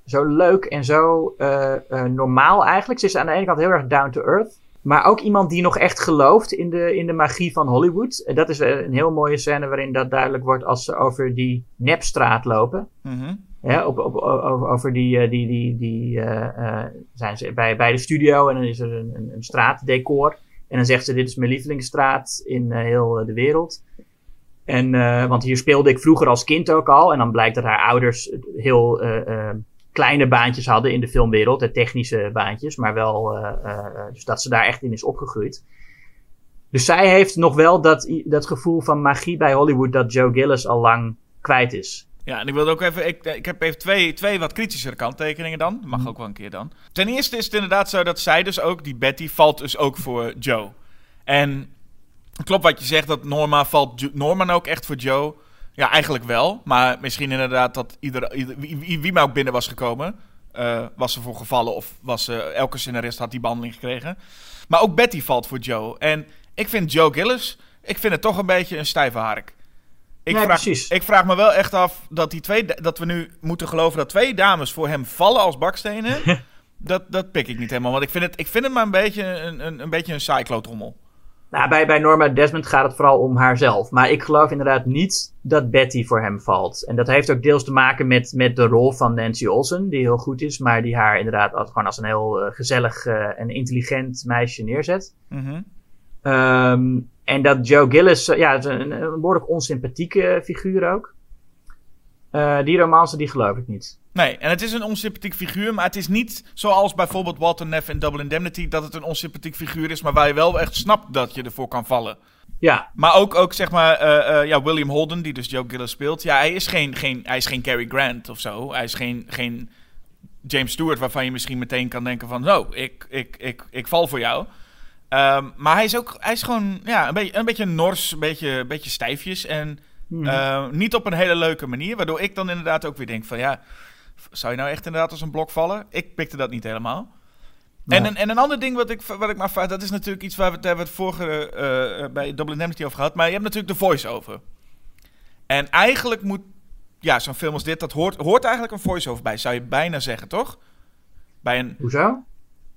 zo leuk en zo eh, eh, normaal eigenlijk. Ze is aan de ene kant heel erg down to earth, maar ook iemand die nog echt gelooft in de, in de magie van Hollywood. En dat is eh, een heel mooie scène waarin dat duidelijk wordt als ze over die nepstraat lopen. Mhm. Ja, op, op, over, over die, eh, die, die, die eh, eh, zijn ze bij, bij de studio en dan is er een, een, een straatdecor. En dan zegt ze, dit is mijn lievelingsstraat in eh, heel eh, de wereld. En, eh, want hier speelde ik vroeger als kind ook al. En dan blijkt dat haar ouders heel eh, eh, kleine baantjes hadden in de filmwereld. De technische baantjes, maar wel, eh, eh, dus dat ze daar echt in is opgegroeid. Dus zij heeft nog wel dat, dat gevoel van magie bij Hollywood dat Joe Gillis al lang kwijt is. Ja, en ik wilde ook even. Ik, ik heb even twee, twee wat kritischere kanttekeningen dan. Mag ook wel een keer dan. Ten eerste is het inderdaad zo dat zij dus ook, die Betty, valt dus ook voor Joe. En klopt wat je zegt, dat Norma valt Norman ook echt voor Joe. Ja, eigenlijk wel. Maar misschien inderdaad dat ieder, ieder- wie, wie, maar ook binnen was gekomen, eh, was er voor gevallen of was eh, elke scenarist had die behandeling gekregen. Maar ook Betty valt voor Joe. En ik vind Joe Gillis, ik vind het toch een beetje een stijve hark. Ik, Ja, vraag, precies. ik vraag me wel echt af dat, die twee, dat we nu moeten geloven dat twee dames voor hem vallen als bakstenen. dat, dat pik ik niet helemaal. Want ik vind het, ik vind het maar een beetje een, een, een, beetje een saaiklootrommel. Nou, bij, bij Norma Desmond gaat het vooral om haarzelf. Maar ik geloof inderdaad niet dat Betty voor hem valt. En dat heeft ook deels te maken met, met de rol van Nancy Olsen, die heel goed is, maar die haar inderdaad als, gewoon als een heel eh, gezellig eh, en intelligent meisje neerzet. Mhm. Ehm, en dat Joe Gillis, eh, ja, is een, een behoorlijk onsympathieke figuur ook. Eh, die romance, die geloof ik niet. Nee, en het is een onsympathiek figuur, maar het is niet zoals bijvoorbeeld Walter Neff in Double Indemnity, dat het een onsympathiek figuur is, maar waar je wel echt snapt dat je ervoor kan vallen. Ja, Maar ook, ook zeg maar, eh, ja, William Holden, die dus Joe Gillis speelt. Ja, hij is geen, geen, hij is geen Cary Grant of zo. Hij is geen, geen James Stewart waarvan je misschien meteen kan denken van... Zo, ik, ik, ik, ik val voor jou. Ehm, maar hij is ook, hij is gewoon ja, een, beetje, een beetje nors, een beetje, een beetje stijfjes. En Hmm. eh, niet op een hele leuke manier. Waardoor ik dan inderdaad ook weer denk van ja, zou je nou echt inderdaad als een blok vallen? Ik pikte dat niet helemaal. En, een, en een ander ding wat ik, wat ik maar vraag, dat is natuurlijk iets waar we, daar hebben we het vorige eh, bij Double Indemnity over gehad. Maar je hebt natuurlijk de voice-over. En eigenlijk moet, ja, zo'n film als dit, dat hoort, hoort eigenlijk een voice-over bij, zou je bijna zeggen, toch? Bij een, Hoezo?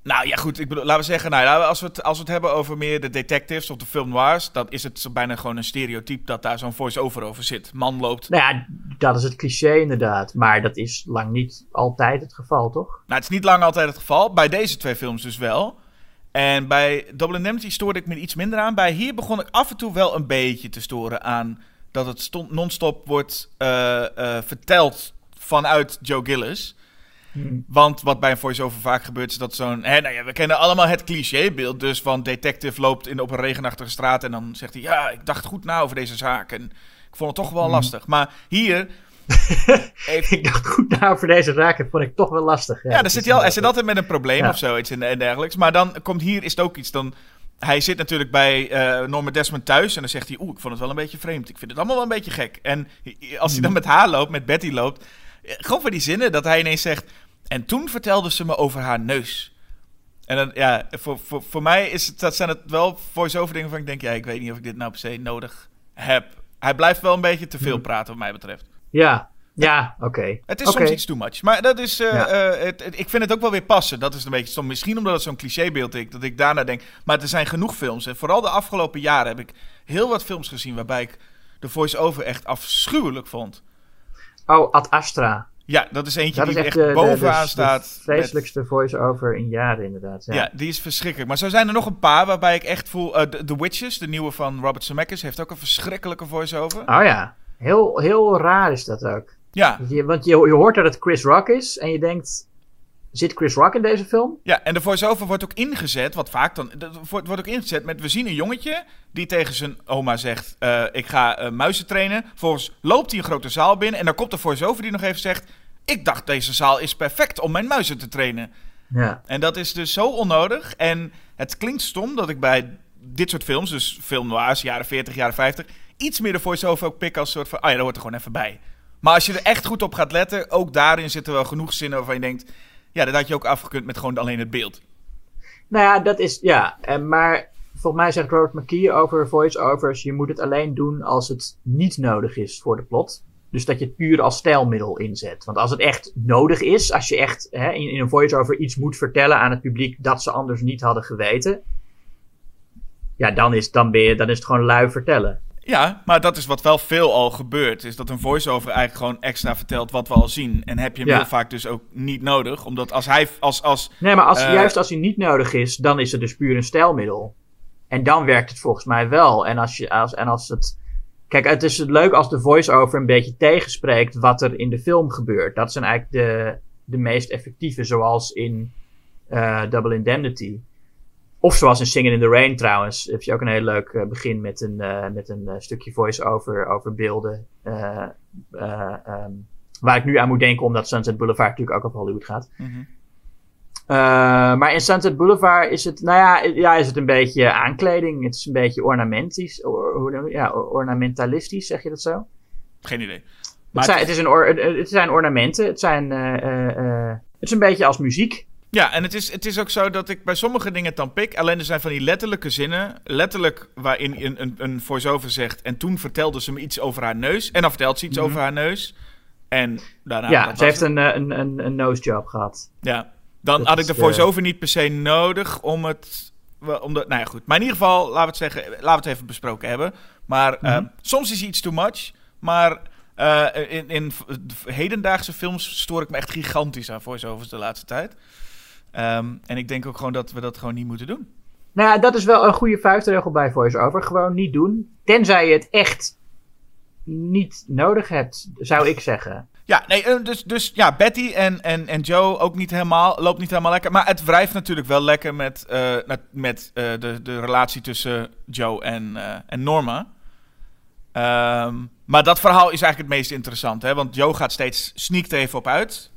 Nou ja, goed, ik bedoel, laten we zeggen, nou, als, we het, als we het hebben over meer de detectives of de film noirs, dan is het bijna gewoon een stereotype dat daar zo'n voice-over over zit. Man loopt. Nou ja, dat is het cliché inderdaad. Maar dat is lang niet altijd het geval, toch? Nou, het is niet lang altijd het geval. Bij deze twee films dus wel. En bij Double Indemnity stoorde ik me iets minder aan. Bij hier begon ik af en toe wel een beetje te storen aan dat het non-stop wordt eh, eh, verteld vanuit Joe Gillis. Want wat bij een voice-over vaak gebeurt is dat zo'n... Hè, nou ja, we kennen allemaal het clichébeeld dus van detective loopt in, op een regenachtige straat... en dan zegt hij, ja, ik dacht goed na over deze zaak en ik vond het toch wel lastig. Maar hier Ik dacht goed na over deze zaak, dat vond ik toch wel lastig. Ja, dan is zit hij, al, hij zit altijd met een probleem Ja. of zoiets en, en dergelijks. Maar dan komt hier is het ook iets. Dan, hij zit natuurlijk bij eh Norma Desmond thuis en dan zegt hij... Oeh, ik vond het wel een beetje vreemd. Ik vind het allemaal wel een beetje gek. En als hij dan Mhm. met haar loopt, met Betty loopt... eh, Gewoon voor die zinnen dat hij ineens zegt... En toen vertelde ze me over haar neus. En dan, ja, voor, voor, voor mij is het, dat zijn het wel voice-over dingen van ik denk... Ja, ik weet niet of ik dit nou per se nodig heb. Hij blijft wel een beetje te veel Mhm. praten wat mij betreft. Ja, ja, oké. Het is soms iets too much. Maar dat is, eh, Ja. eh, het, het- ik vind het ook wel weer passen. Dat is een beetje stom. Misschien omdat het zo'n clichébeeld is, dat ik daarna denk. Maar er zijn genoeg films. En vooral de afgelopen jaren heb ik heel wat films gezien waarbij ik de voice-over echt afschuwelijk vond. Oh, Ad Astra. Ja, dat is eentje Dat die is echt echt de, de, de, bovenaan de staat. met- vreselijkste voice-over in jaren, inderdaad. Ja. ja. die is verschrikkelijk. Maar zo zijn er nog een paar waarbij ik echt voel... eh, The, The Witches, de nieuwe van Robert Zemeckis, heeft ook een verschrikkelijke voice-over. Oh ja, heel, heel raar is dat ook. Ja, Je, want je, je hoort dat het Chris Rock is en je denkt, zit Chris Rock in deze film? Ja, en de voice-over wordt ook ingezet, wat vaak dan... wordt, wordt ook ingezet met... We zien een jongetje die tegen zijn oma zegt... eh, ik ga eh, muizen trainen. Vervolgens loopt hij een grote zaal binnen... en dan komt de voice-over die nog even zegt... Ik dacht, deze zaal is perfect om mijn muizen te trainen. Ja. En dat is dus zo onnodig. En het klinkt stom dat ik bij dit soort films... dus film noirs, jaren 40, jaren 50... iets meer de voice-over ook pik als soort van... ah ja, dat hoort er gewoon even bij. Maar als je er echt goed op gaat letten... ook daarin zitten wel genoeg zinnen waarvan je denkt... ja, dat had je ook afgekund met gewoon alleen het beeld. Nou ja, dat is, ja. En, maar volgens mij zegt Robert McKee over voice-overs, je moet het alleen doen als het niet nodig is voor de plot. Dus dat je het puur als stijlmiddel inzet. Want als het echt nodig is, als je echt hè, in, een voice-over iets moet vertellen aan het publiek dat ze anders niet hadden geweten. Ja, dan is, dan ben je, dan is het gewoon lui vertellen. Ja, maar dat is wat wel veel al gebeurt. Is dat een voice-over eigenlijk gewoon extra vertelt wat we al zien. En heb je hem Ja. heel vaak dus ook niet nodig. Omdat als hij, als, als, Nee, maar als, Eh, juist als hij niet nodig is, dan is het dus puur een stijlmiddel. En dan werkt het volgens mij wel. En als, je, als, en als het. Kijk, het is leuk als de voice-over een beetje tegenspreekt wat er in de film gebeurt. Dat zijn eigenlijk de, de meest effectieve, zoals in eh, Double Indemnity. Of zoals in Singing in the Rain trouwens. Heb je ook een heel leuk eh, begin met een, eh, met een eh, stukje voice-over over beelden. eh, eh, ehm, waar ik nu aan moet denken, omdat Sunset Boulevard natuurlijk ook op Hollywood gaat. Mhm. Maar in Sunset Boulevard is het, nou ja, ja, is het een beetje aankleding. Het is een beetje ornamentisch. Or, ja, or- ornamentalistisch, zeg je dat zo? geen idee. Het zijn, het- is een or, het zijn ornamenten. Het, zijn, het is een beetje als muziek. Ja, en het is, het is ook zo dat ik bij sommige dingen het dan pik. Alleen er zijn van die letterlijke zinnen. Letterlijk waarin een, een, een voice-over zegt. En toen vertelde ze me iets over haar neus. En dan vertelt ze iets Mhm. over haar neus. En daarna. ja, ze heeft het. een, eh, een, een, een nose job gehad. Ja, dan Dat had ik de eh, voice-over niet per se nodig om het. Om de, nou ja, goed. Maar in ieder geval, laten we het zeggen, laten we het even besproken hebben. Maar eh, Mhm. soms is iets too much. Maar eh, in, in hedendaagse films stoor ik me echt gigantisch aan voice-overs de laatste tijd. Ehm, en ik denk ook gewoon dat we dat gewoon niet moeten doen. Nou ja, dat is wel een goede vuistregel bij voice-over. Gewoon niet doen. Tenzij je het echt niet nodig hebt, zou ik zeggen. Ja, nee, eh, dus, dus ja, Betty en, en, en Joe ook niet helemaal, loopt niet helemaal lekker. Maar het wrijft natuurlijk wel lekker met, eh, met, eh, de, de relatie tussen Joe en, en Norma. Ehm, maar dat verhaal is eigenlijk het meest interessante, hè? want Joe gaat steeds sneakt er even op uit.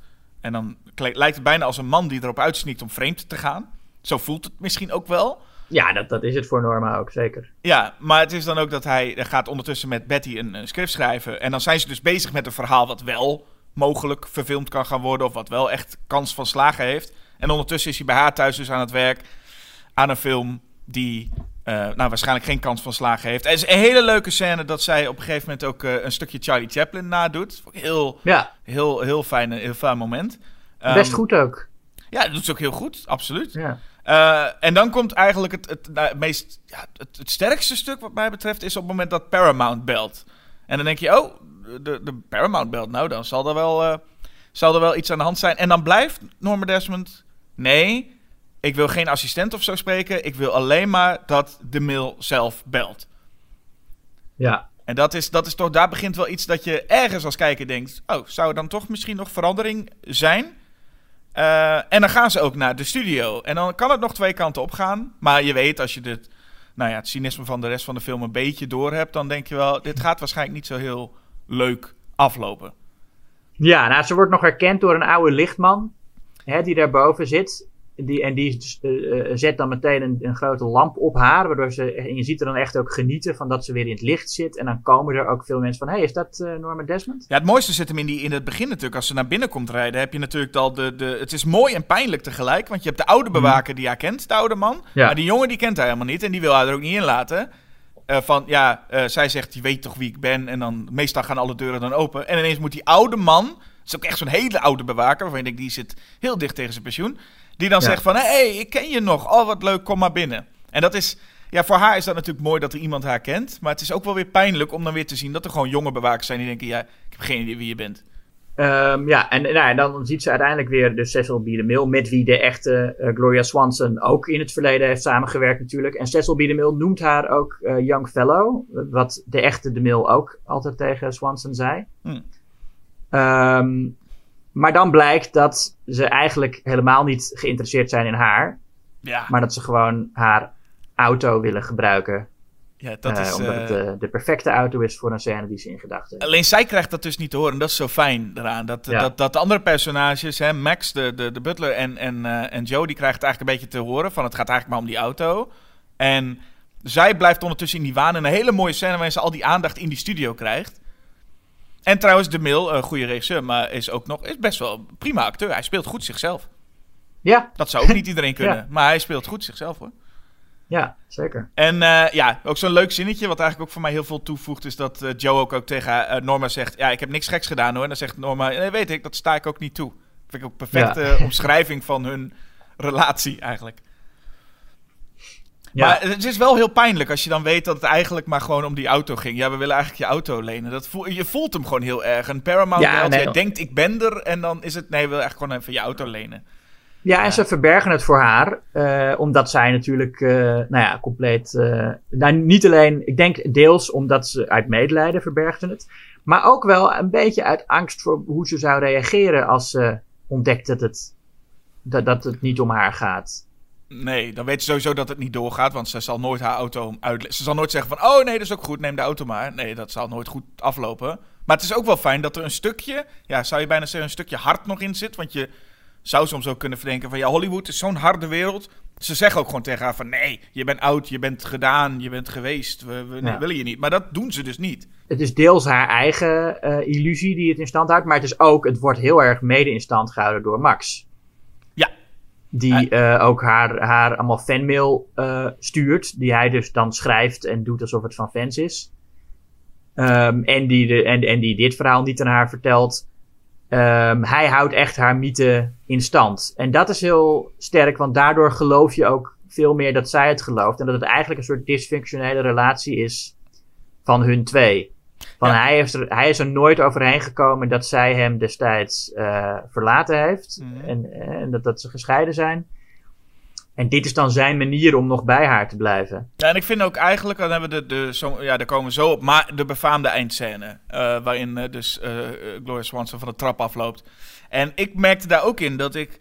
En dan lijkt het bijna als een man die erop uitsneakt om vreemd te gaan. Zo voelt het misschien ook wel. Ja, dat, dat is het voor Norma ook, zeker. Ja, maar het is dan ook dat hij, hij gaat ondertussen met Betty een, een script schrijven. En dan zijn ze dus bezig met een verhaal wat wel mogelijk verfilmd kan gaan worden. Of wat wel echt kans van slagen heeft. En ondertussen is hij bij haar thuis dus aan het werk aan een film die eh, nou, waarschijnlijk geen kans van slagen heeft. Het is een hele leuke scène dat zij op een gegeven moment ook eh, een stukje Charlie Chaplin nadoet. Heel, Ja, heel, heel, fijn, heel fijn moment. best Ehm, goed ook. Ja, dat doet ze ook heel goed, absoluut. Ja. Eh, en dan komt eigenlijk het, het, nou, het meest, ja, het, het sterkste stuk wat mij betreft is op het moment dat Paramount belt. En dan denk je, oh, de, de Paramount belt. Nou, dan zal er, wel, zal er wel iets aan de hand zijn. En dan blijft Norma Desmond, nee, ik wil geen assistent of zo spreken. Ik wil alleen maar dat de mail zelf belt. ja. En dat is, dat is toch, daar begint wel iets dat je ergens als kijker denkt: oh, zou er dan toch misschien nog verandering zijn? Eh, en dan gaan ze ook naar de studio. En dan kan het nog twee kanten op gaan. Maar je weet, als je dit, nou ja, het cynisme van de rest van de film een beetje door hebt, dan denk je wel: dit gaat waarschijnlijk niet zo heel leuk aflopen. Ja, nou, ze wordt nog herkend door een oude lichtman hè, die daarboven zit. Die, en die eh, eh, zet dan meteen een, een grote lamp op haar. Waardoor ze, en je ziet er dan echt ook genieten van dat ze weer in het licht zit. En dan komen er ook veel mensen van: hé, hey, is dat eh, Norma Desmond? Ja, het mooiste zit hem in, die, in het begin natuurlijk. Als ze naar binnen komt rijden, heb je natuurlijk al de, de... Het is mooi en pijnlijk tegelijk. Want je hebt de oude bewaker die haar kent, de oude man. Ja. Maar die jongen die kent haar helemaal niet. En die wil haar er ook niet in laten. Eh, van, ja, eh, zij zegt, je weet toch wie ik ben. En dan, meestal gaan alle deuren dan open. En ineens moet die oude man... Het is ook echt zo'n hele oude bewaker. Waarvan je denkt, die zit heel dicht tegen zijn pensioen. Die dan Ja. zegt van, hé, hey, ik ken je nog. Oh, wat leuk, kom maar binnen. En dat is... Ja, voor haar is dat natuurlijk mooi dat er iemand haar kent. Maar het is ook wel weer pijnlijk om dan weer te zien dat er gewoon jonge bewakers zijn die denken: ja, ik heb geen idee wie je bent. Ehm, ja, en, nou, en dan ziet ze uiteindelijk weer de Cecil B. DeMille, met wie de echte eh, Gloria Swanson ook in het verleden heeft samengewerkt natuurlijk. En Cecil B. DeMille noemt haar ook eh, Young Fellow, wat de echte DeMille ook altijd tegen Swanson zei. Hmm. Ehm, maar dan blijkt dat ze eigenlijk helemaal niet geïnteresseerd zijn in haar, Ja, maar dat ze gewoon haar auto willen gebruiken. ja dat eh, is. omdat eh, het de, de perfecte auto is voor een scène die ze in gedachten hebben. Alleen zij krijgt dat dus niet te horen. Dat is zo fijn eraan. Dat, Ja. dat, dat de andere personages, hè, Max, de, de, de butler en, en, eh, en Joe, die krijgen het eigenlijk een beetje te horen. Van het gaat eigenlijk maar om die auto. En zij blijft ondertussen in die waan. En een hele mooie scène waarin ze al die aandacht in die studio krijgt. En trouwens, De Mil, een goede regisseur, maar is ook nog is best wel een prima acteur. Hij speelt goed zichzelf. Ja, Dat zou ook niet iedereen kunnen. Ja. Maar hij speelt goed zichzelf hoor. ja, zeker. En eh, ja, ook zo'n leuk zinnetje, wat eigenlijk ook voor mij heel veel toevoegt, is dat eh, Joe ook, ook tegen eh, Norma zegt: Ja, ik heb niks geks gedaan hoor. En dan zegt Norma: Nee, weet ik, dat sta ik ook niet toe. Vind ik ook een perfecte Ja. omschrijving van hun relatie eigenlijk. Ja. Maar het is wel heel pijnlijk als je dan weet dat het eigenlijk maar gewoon om die auto ging. Ja, we willen eigenlijk je auto lenen. Dat voel, je voelt hem gewoon heel erg. Een Paramount Ja, belt, nee, jij denkt ik ben er en dan is het nee, we willen echt gewoon even je auto lenen. Ja, en ze verbergen het voor haar, eh, omdat zij natuurlijk, eh, nou ja, compleet. eh, nou, niet alleen, ik denk deels omdat ze uit medelijden verbergde het, maar ook wel een beetje uit angst voor hoe ze zou reageren als ze ontdekt dat het, dat, dat het niet om haar gaat. Nee, dan weet ze sowieso dat het niet doorgaat, want ze zal nooit haar auto uitleggen. Ze zal nooit zeggen van, oh nee, dat is ook goed, neem de auto maar. Nee, dat zal nooit goed aflopen. Maar het is ook wel fijn dat er een stukje, ja, zou je bijna zeggen, een stukje hart nog in zit. Want je zou soms ook kunnen verdenken van, ja, Hollywood is zo'n harde wereld. Ze zeggen ook gewoon tegen haar van, nee, je bent oud, je bent gedaan, je bent geweest, we, we nee, Ja. willen je niet. Maar dat doen ze dus niet. Het is deels haar eigen eh, illusie die het in stand houdt, maar het is ook, het wordt heel erg mede in stand gehouden door Max. Die eh, ook haar, haar allemaal fanmail eh, stuurt, die hij dus dan schrijft en doet alsof het van fans is. Ehm, en, die de, en, en die dit verhaal niet aan haar vertelt. Ehm, hij houdt echt haar mythe in stand. En dat is heel sterk, want daardoor geloof je ook veel meer dat zij het gelooft. En dat het eigenlijk een soort dysfunctionele relatie is van hun twee. Van Ja. hij, heeft er, hij is er nooit overheen gekomen dat zij hem destijds eh, verlaten heeft. Mhm. En, en dat, dat ze gescheiden zijn. En dit is dan zijn manier om nog bij haar te blijven. Ja, en ik vind ook eigenlijk, dan hebben we de, de zo, ja, daar komen we zo op, maar de befaamde eindscène. eh, waarin eh, dus eh, eh, Gloria Swanson van de trap afloopt. En ik merkte daar ook in dat ik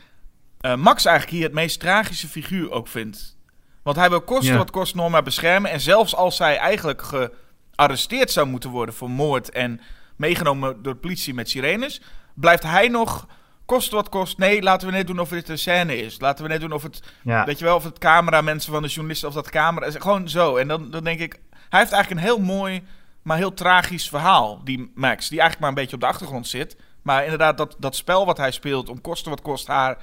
eh, Max eigenlijk hier het meest tragische figuur ook vind. Want hij wil kosten Ja. wat kost Norma beschermen. En zelfs als zij eigenlijk gearresteerd zou moeten worden voor moord en meegenomen door de politie met sirenes, blijft hij nog kost wat kost. Nee, laten we net doen of dit een scène is. Laten we net doen of het, Ja. weet je wel, of het camera mensen van de journalisten, of dat camera is. Gewoon zo. En dan, dan denk ik, hij heeft eigenlijk een heel mooi, maar heel tragisch verhaal, die Max. Die eigenlijk maar een beetje op de achtergrond zit. Maar inderdaad, dat, dat spel wat hij speelt, om kosten wat kost haar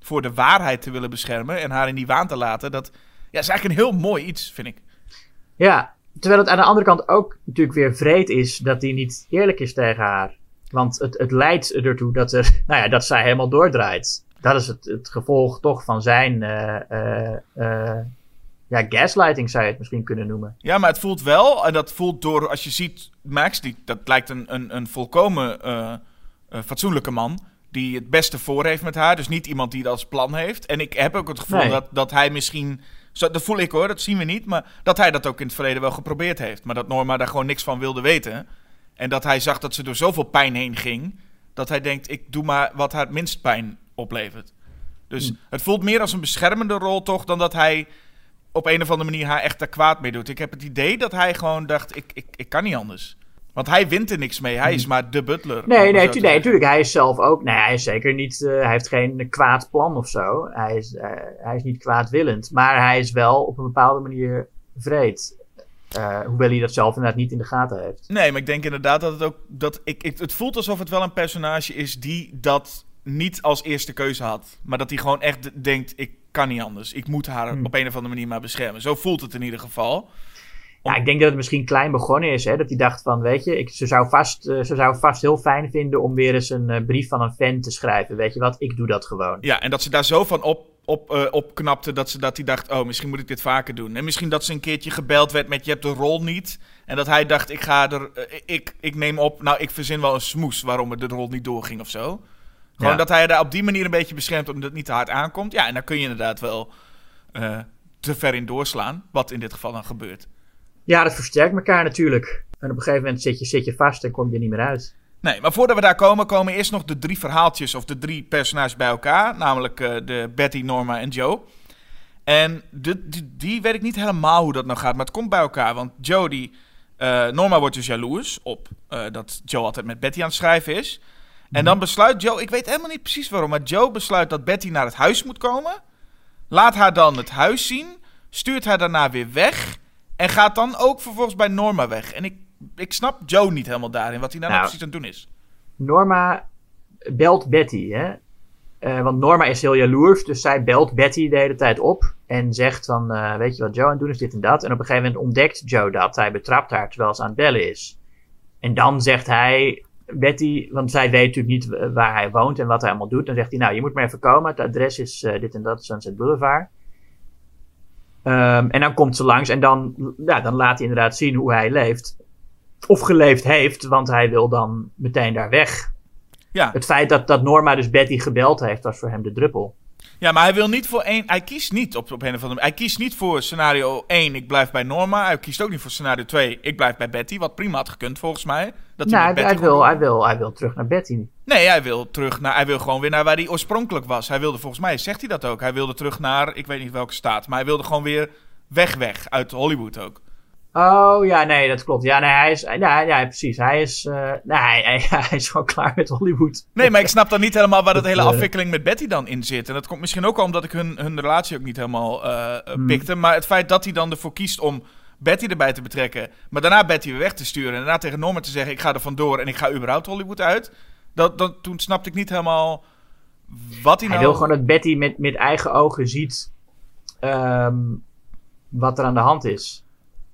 voor de waarheid te willen beschermen en haar in die waan te laten, dat ja, is eigenlijk een heel mooi iets, vind ik. Ja, terwijl het aan de andere kant ook natuurlijk weer vreed is dat hij niet eerlijk is tegen haar. Want het, het leidt ertoe dat, er, nou ja, dat zij helemaal doordraait. Dat is het, het gevolg toch van zijn eh, eh, eh, ja, gaslighting zou je het misschien kunnen noemen. Ja, maar het voelt wel, en dat voelt door, als je ziet, Max, die, dat lijkt een, een, een volkomen fatsoenlijke man. Die het beste voor heeft met haar. Dus niet iemand die dat als plan heeft. En ik heb ook het gevoel Nee. dat, dat hij misschien. Zo, dat voel ik hoor, dat zien we niet. Maar dat hij dat ook in het verleden wel geprobeerd heeft. Maar dat Norma daar gewoon niks van wilde weten. En dat hij zag dat ze door zoveel pijn heen ging. Dat hij denkt: ik doe maar wat haar het minst pijn oplevert. Dus het voelt meer als een beschermende rol toch. dan dat hij op een of andere manier haar echt daar kwaad mee doet. Ik heb het idee dat hij gewoon dacht: ik, ik, ik kan niet anders. Want hij wint er niks mee. Hij is maar de butler. Nee, nee, tu- nee, natuurlijk. Hij is zelf ook. Nee, hij is zeker niet. eh, hij heeft geen kwaad plan of zo. Hij is, eh, hij is niet kwaadwillend. Maar hij is wel op een bepaalde manier vreed. Eh, hoewel hij dat zelf inderdaad niet in de gaten heeft. Nee, maar ik denk inderdaad dat het ook. Dat ik, ik, het voelt alsof het wel een personage is die dat niet als eerste keuze had. Maar dat hij gewoon echt denkt: ik kan niet anders. Ik moet haar Hmm. op een of andere manier maar beschermen. Zo voelt het in ieder geval. Ja, ik denk dat het misschien klein begonnen is. Hè? Dat hij dacht van, weet je, ik, ze, zou vast, eh, ze zou vast heel fijn vinden om weer eens een eh, brief van een fan te schrijven. Weet je wat, ik doe dat gewoon. Ja, en dat ze daar zo van op, op, eh, opknapte dat, ze, dat hij dacht: oh, misschien moet ik dit vaker doen. En misschien dat ze een keertje gebeld werd met: je hebt de rol niet. En dat hij dacht: ik ga er. ik, ik neem op. Nou, ik verzin wel een smoes waarom er de rol niet doorging of zo. Gewoon Ja. dat hij daar op die manier een beetje beschermt omdat het niet te hard aankomt. Ja, en dan kun je inderdaad wel te ver in doorslaan. Wat in dit geval dan gebeurt. Ja, dat versterkt elkaar natuurlijk. En op een gegeven moment zit je, zit je vast en kom je niet meer uit. Nee, maar voordat we daar komen, komen eerst nog de drie verhaaltjes of de drie personages bij elkaar. Namelijk eh, de Betty, Norma en Joe. En de, die, die weet ik niet helemaal hoe dat nou gaat, maar het komt bij elkaar. Want Joe, die, eh, Norma wordt dus jaloers op eh, dat Joe altijd met Betty aan het schrijven is. En dan besluit Joe, ik weet helemaal niet precies waarom, maar Joe besluit dat Betty naar het huis moet komen. Laat haar dan het huis zien, stuurt haar daarna weer weg. En gaat dan ook vervolgens bij Norma weg. En ik, ik snap Joe niet helemaal daarin, wat hij nou, nou precies aan het doen is. Norma belt Betty, hè. Eh, want Norma is heel jaloers, dus zij belt Betty de hele tijd op. En zegt van, eh, weet je wat Joe aan het doen is, dit en dat. En op een gegeven moment ontdekt Joe dat. Hij betrapt haar terwijl ze aan het bellen is. En dan zegt hij, Betty, want zij weet natuurlijk niet waar hij woont en wat hij allemaal doet. Dan zegt hij, nou, je moet maar even komen. Het adres is eh, dit en dat, Sunset Boulevard. Ehm, en dan komt ze langs en dan, ja, dan laat hij inderdaad zien hoe hij leeft. Of geleefd heeft, want hij wil dan meteen daar weg. Ja. Het feit dat, dat Norma dus Betty gebeld heeft, was voor hem de druppel. Ja, maar hij wil niet voor één. Hij kiest niet op, op een of andere Hij kiest niet voor scenario 1, ik blijf bij Norma. Hij kiest ook niet voor scenario 2, ik blijf bij Betty. Wat prima had gekund volgens mij. Dat Nou, hij, Betty hij, wil, hij, wil, hij wil terug naar Betty. Nee, hij wil terug naar. Hij wil gewoon weer naar waar hij oorspronkelijk was. Hij wilde volgens mij, zegt hij dat ook. Hij wilde terug naar, ik weet niet welke staat. Maar hij wilde gewoon weer weg, weg. Uit Hollywood ook. Oh ja, nee, dat klopt. Ja, nee, hij is, ja, ja precies. Hij is, eh, nee, hij, hij, hij is gewoon klaar met Hollywood. Nee, maar ik snap dan niet helemaal waar dat hele eh, afwikkeling met Betty dan in zit. En dat komt misschien ook wel omdat ik hun, hun relatie ook niet helemaal eh Hmm. pikte. Maar het feit dat hij dan ervoor kiest om Betty erbij te betrekken. Maar daarna Betty weer weg te sturen. En daarna tegen Norman te zeggen: Ik ga er vandoor en ik ga überhaupt Hollywood uit. Dat, dat, toen snapte ik niet helemaal wat hij Hij nou. wil gewoon dat Betty met, met eigen ogen ziet ehm, wat er aan de hand is.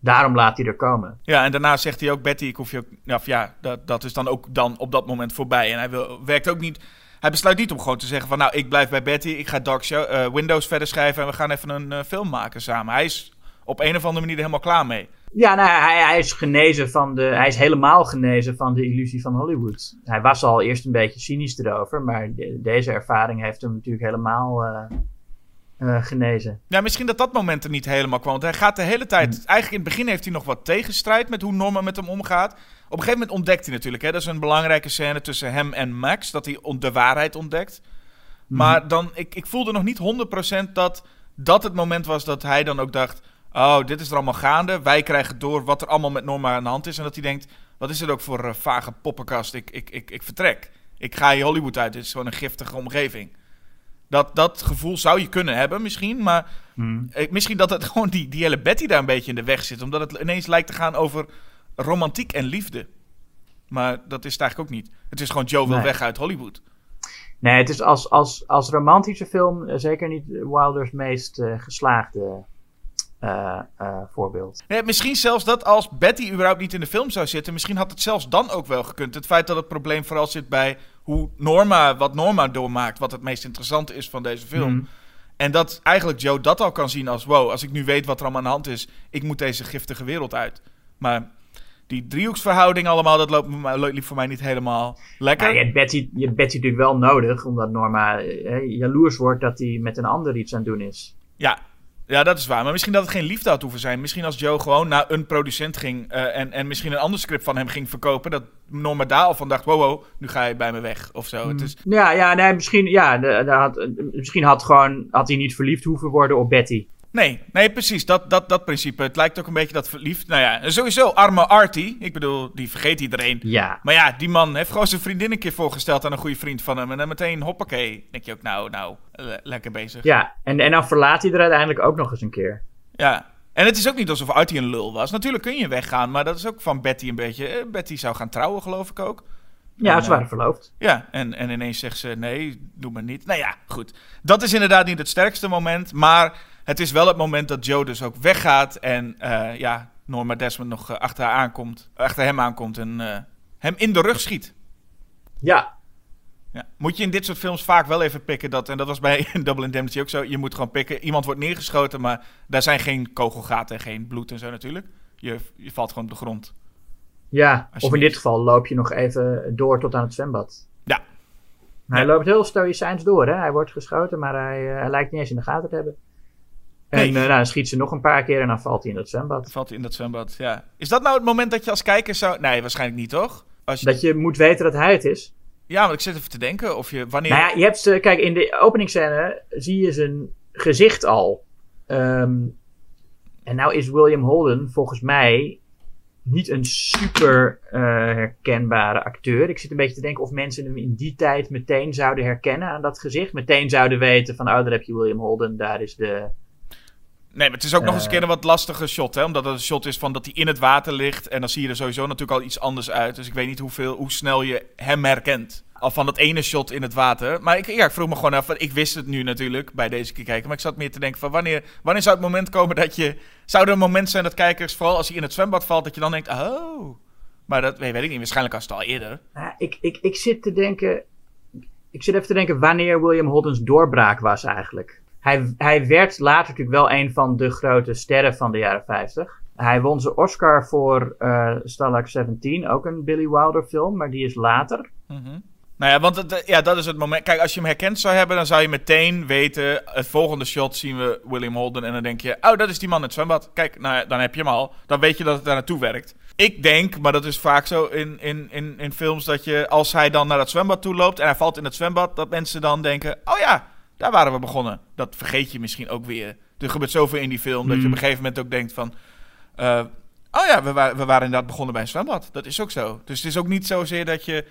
Daarom laat hij er komen. Ja, en daarna zegt hij ook: Betty, ik hoef je ook. Ja, of ja dat, dat is dan ook dan op dat moment voorbij. En hij wil, werkt ook niet. Hij besluit niet om gewoon te zeggen: van nou, ik blijf bij Betty, ik ga Dark Show, eh, Windows verder schrijven en we gaan even een eh, film maken samen. Hij is op een of andere manier er helemaal klaar mee. Ja, nou, hij, hij is genezen van de. Hij is helemaal genezen van de illusie van Hollywood. Hij was al eerst een beetje cynisch erover, maar de- deze ervaring heeft hem natuurlijk helemaal eh, eh, genezen. Ja, misschien dat dat moment er niet helemaal kwam. Want hij gaat de hele tijd... Hmm. Eigenlijk in het begin heeft hij nog wat tegenstrijd met hoe Norma met hem omgaat. Op een gegeven moment ontdekt hij natuurlijk... Hè, dat is een belangrijke scène tussen hem en Max. Dat hij de waarheid ontdekt. Hmm. Maar dan, ik, ik voelde nog niet 100% dat dat het moment was dat hij dan ook dacht... Oh, dit is er allemaal gaande. Wij krijgen door wat er allemaal met Norma aan de hand is. En dat hij denkt, wat is dit ook voor eh, vage poppenkast? Ik, ik, ik, ik vertrek. Ik ga hier Hollywood uit, dit is gewoon een giftige omgeving. Dat, dat gevoel zou je kunnen hebben misschien, maar Hmm. misschien dat het gewoon die, die hele Betty daar een beetje in de weg zit. Omdat het ineens lijkt te gaan over romantiek en liefde. Maar dat is het eigenlijk ook niet. Het is gewoon Joe wil Nee. weg uit Hollywood. Nee, het is als, als, als romantische film eh, zeker niet Wilders meest eh, geslaagde eh, voorbeeld. Nee, misschien zelfs dat als Betty überhaupt niet in de film zou zitten, misschien had het zelfs dan ook wel gekund. Het feit dat het probleem vooral zit bij hoe Norma, wat Norma doormaakt, wat het meest interessante is van deze film. Hmm. En dat eigenlijk Joe dat al kan zien als, wow, als ik nu weet wat er allemaal aan de hand is, ik moet deze giftige wereld uit. Maar die driehoeksverhouding allemaal, dat loopt, liep voor mij niet helemaal lekker. Ja, je, hebt Betty, je hebt Betty natuurlijk wel nodig, omdat Norma eh, jaloers wordt dat hij met een ander iets aan het doen is. Ja, ja, dat is waar. Maar misschien dat het geen liefde had hoeven zijn. Misschien als Joe gewoon naar een producent ging eh, en, en misschien een ander script van hem ging verkopen, dat Norma daar al van dacht, wow, wow, nu ga je bij me weg of zo. Het is, Ja, ja, nee, misschien, ja, de, de had, misschien had, gewoon, had hij niet verliefd hoeven worden op Betty. Nee, nee, precies. Dat, dat, dat principe. Het lijkt ook een beetje dat verliefd. Nou ja, sowieso arme Artie. Ik bedoel, die vergeet iedereen. Ja, Maar ja, die man heeft gewoon zijn vriendin een keer voorgesteld aan een goede vriend van hem. En dan meteen, hoppakee. Denk je ook, nou, nou, le- lekker bezig. ja. En, en dan verlaat hij er uiteindelijk ook nog eens een keer. Ja. En het is ook niet alsof Artie een lul was. Natuurlijk kun je weggaan, maar dat is ook van Betty een beetje. eh, Betty zou gaan trouwen, geloof ik ook. Ja, ze waren verloofd. Ja, en, en ineens zegt ze: nee, doe maar niet. Nou ja, goed. Dat is inderdaad niet het sterkste moment. Maar het is wel het moment dat Joe dus ook weggaat. En eh, ja, Norma Desmond nog eh, achter, haar aankomt, achter hem aankomt en eh, hem in de rug schiet. Ja, Ja. Moet je in dit soort films vaak wel even pikken dat, en dat was bij Double Indemnity ook zo, je moet gewoon pikken, iemand wordt neergeschoten, maar daar zijn geen kogelgaten en geen bloed en zo natuurlijk. Je, je valt gewoon op de grond. ja. Of in dit geval loop je nog even door tot aan het zwembad. Ja. Hij Ja. loopt heel stoïcijns door, hè. Hij wordt geschoten, maar hij, hij lijkt niet eens in de gaten te hebben. En Nee. eh, nou, dan schiet ze nog een paar keer en dan valt hij in dat zwembad. Valt hij in dat zwembad, ja. Is dat nou het moment dat je als kijker zou... Nee, waarschijnlijk niet, toch? Als je... Dat je moet weten dat hij het is. Ja, maar ik zit even te denken of je... Wanneer... Nou ja, je hebt, eh, kijk, in de openingsscène zie je zijn gezicht al. Ehm, en nou is William Holden volgens mij niet een super eh, herkenbare acteur. Ik zit een beetje te denken of mensen hem in die tijd meteen zouden herkennen aan dat gezicht. Meteen zouden weten van, oh, daar heb je William Holden, daar is de... Nee, maar het is ook nog eens een Eh. keer een wat lastige shot, hè? Omdat het een shot is van dat hij in het water ligt. En dan zie je er sowieso natuurlijk al iets anders uit. Dus ik weet niet hoeveel, hoe snel je hem herkent. Al van dat ene shot in het water. Maar ik, ja, ik vroeg me gewoon af. Ik wist het nu natuurlijk bij deze keer kijken. Maar ik zat meer te denken van wanneer, wanneer zou het moment komen dat je... Zou er een moment zijn dat kijkers, vooral als hij in het zwembad valt, dat je dan denkt, oh... Maar dat weet, ik niet. Waarschijnlijk als het al eerder. Ik, ik, ik zit te denken... Ik zit even te denken wanneer William Holden's doorbraak was eigenlijk. Hij, hij werd later natuurlijk wel een van de grote sterren van de jaren 50. Hij won zijn Oscar voor eh Stalag 17, ook een Billy Wilder film, maar die is later. Mhm. Nou ja, want het, ja, dat is het moment. Kijk, als je hem herkend zou hebben, dan zou je meteen weten. Het volgende shot zien we William Holden. En dan denk je, oh, dat is die man in het zwembad. Kijk, nou, dan heb je hem al. Dan weet je dat het daar naartoe werkt. Ik denk, maar dat is vaak zo in, in, in, in films, dat je als hij dan naar het zwembad toe loopt en hij valt in het zwembad, dat mensen dan denken, oh ja, daar waren we begonnen. Dat vergeet je misschien ook weer. Er gebeurt zoveel in die film dat je op een gegeven moment ook denkt van, eh, oh ja, we, wa- we waren inderdaad begonnen bij een zwembad. Dat is ook zo. Dus het is ook niet zozeer dat je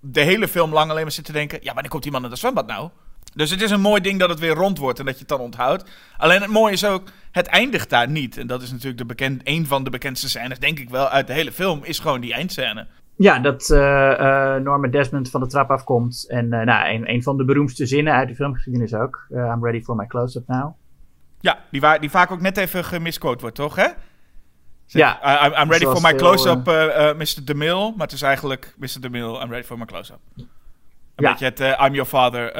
de hele film lang alleen maar zit te denken: ja, wanneer komt die man in het zwembad nou? Dus het is een mooi ding dat het weer rond wordt en dat je het dan onthoudt. Alleen het mooie is ook, het eindigt daar niet. En dat is natuurlijk de bekend, een van de bekendste scènes, denk ik wel, uit de hele film, is gewoon die eindscène. Ja, dat eh eh Norma Desmond van de trap afkomt. En eh, nou, een, een van de beroemdste zinnen uit de filmgeschiedenis ook. I'm ready for my close-up now. Ja, die, waar, die vaak ook net even gemisquote wordt, toch? Hè? Ja. I- I'm, I'm ready for my close-up, Mr. DeMille. Maar het is eigenlijk Mr. DeMille, I'm ready for my close-up. Een Ja. beetje het I'm your father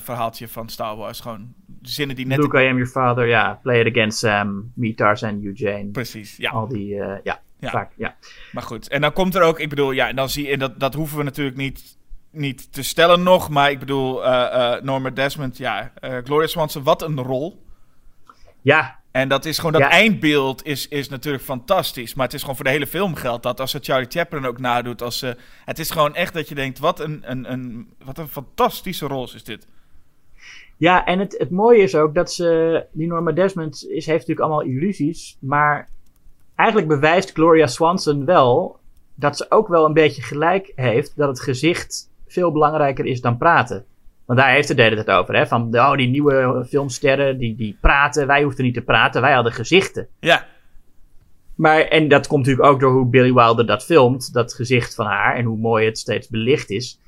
verhaaltje van Star Wars. Gewoon zinnen die net... Luke, I am your father. Ja, play it against Sam. Me, Tarzan, you, Jane. Precies, ja. Al die, ja, Ja. vaak, ja. Maar goed, en dan komt er ook, ik bedoel, ja, en dan zie je, en dat, dat hoeven we natuurlijk niet, niet te stellen nog, maar ik bedoel, eh eh Norma Desmond, ja, eh Gloria Swanson, wat een rol. Ja, En dat is gewoon, dat Ja. eindbeeld is, is natuurlijk fantastisch, maar het is gewoon voor de hele film geldt dat, als ze Charlie Chaplin ook nadoet, als ze, het is gewoon echt dat je denkt, wat een, een, een, wat een fantastische rol is dit. Ja, en het, het mooie is ook dat ze, die Norma Desmond is, heeft natuurlijk allemaal illusies, maar eigenlijk bewijst Gloria Swanson wel dat ze ook wel een beetje gelijk heeft dat het gezicht veel belangrijker is dan praten. Want daar heeft het de hele tijd over. Hè? Van oh, die nieuwe filmsterren die, die praten. Wij hoefden niet te praten. Wij hadden gezichten. Ja, Maar, en dat komt natuurlijk ook door hoe Billy Wilder dat filmt. Dat gezicht van haar. En hoe mooi het steeds belicht is.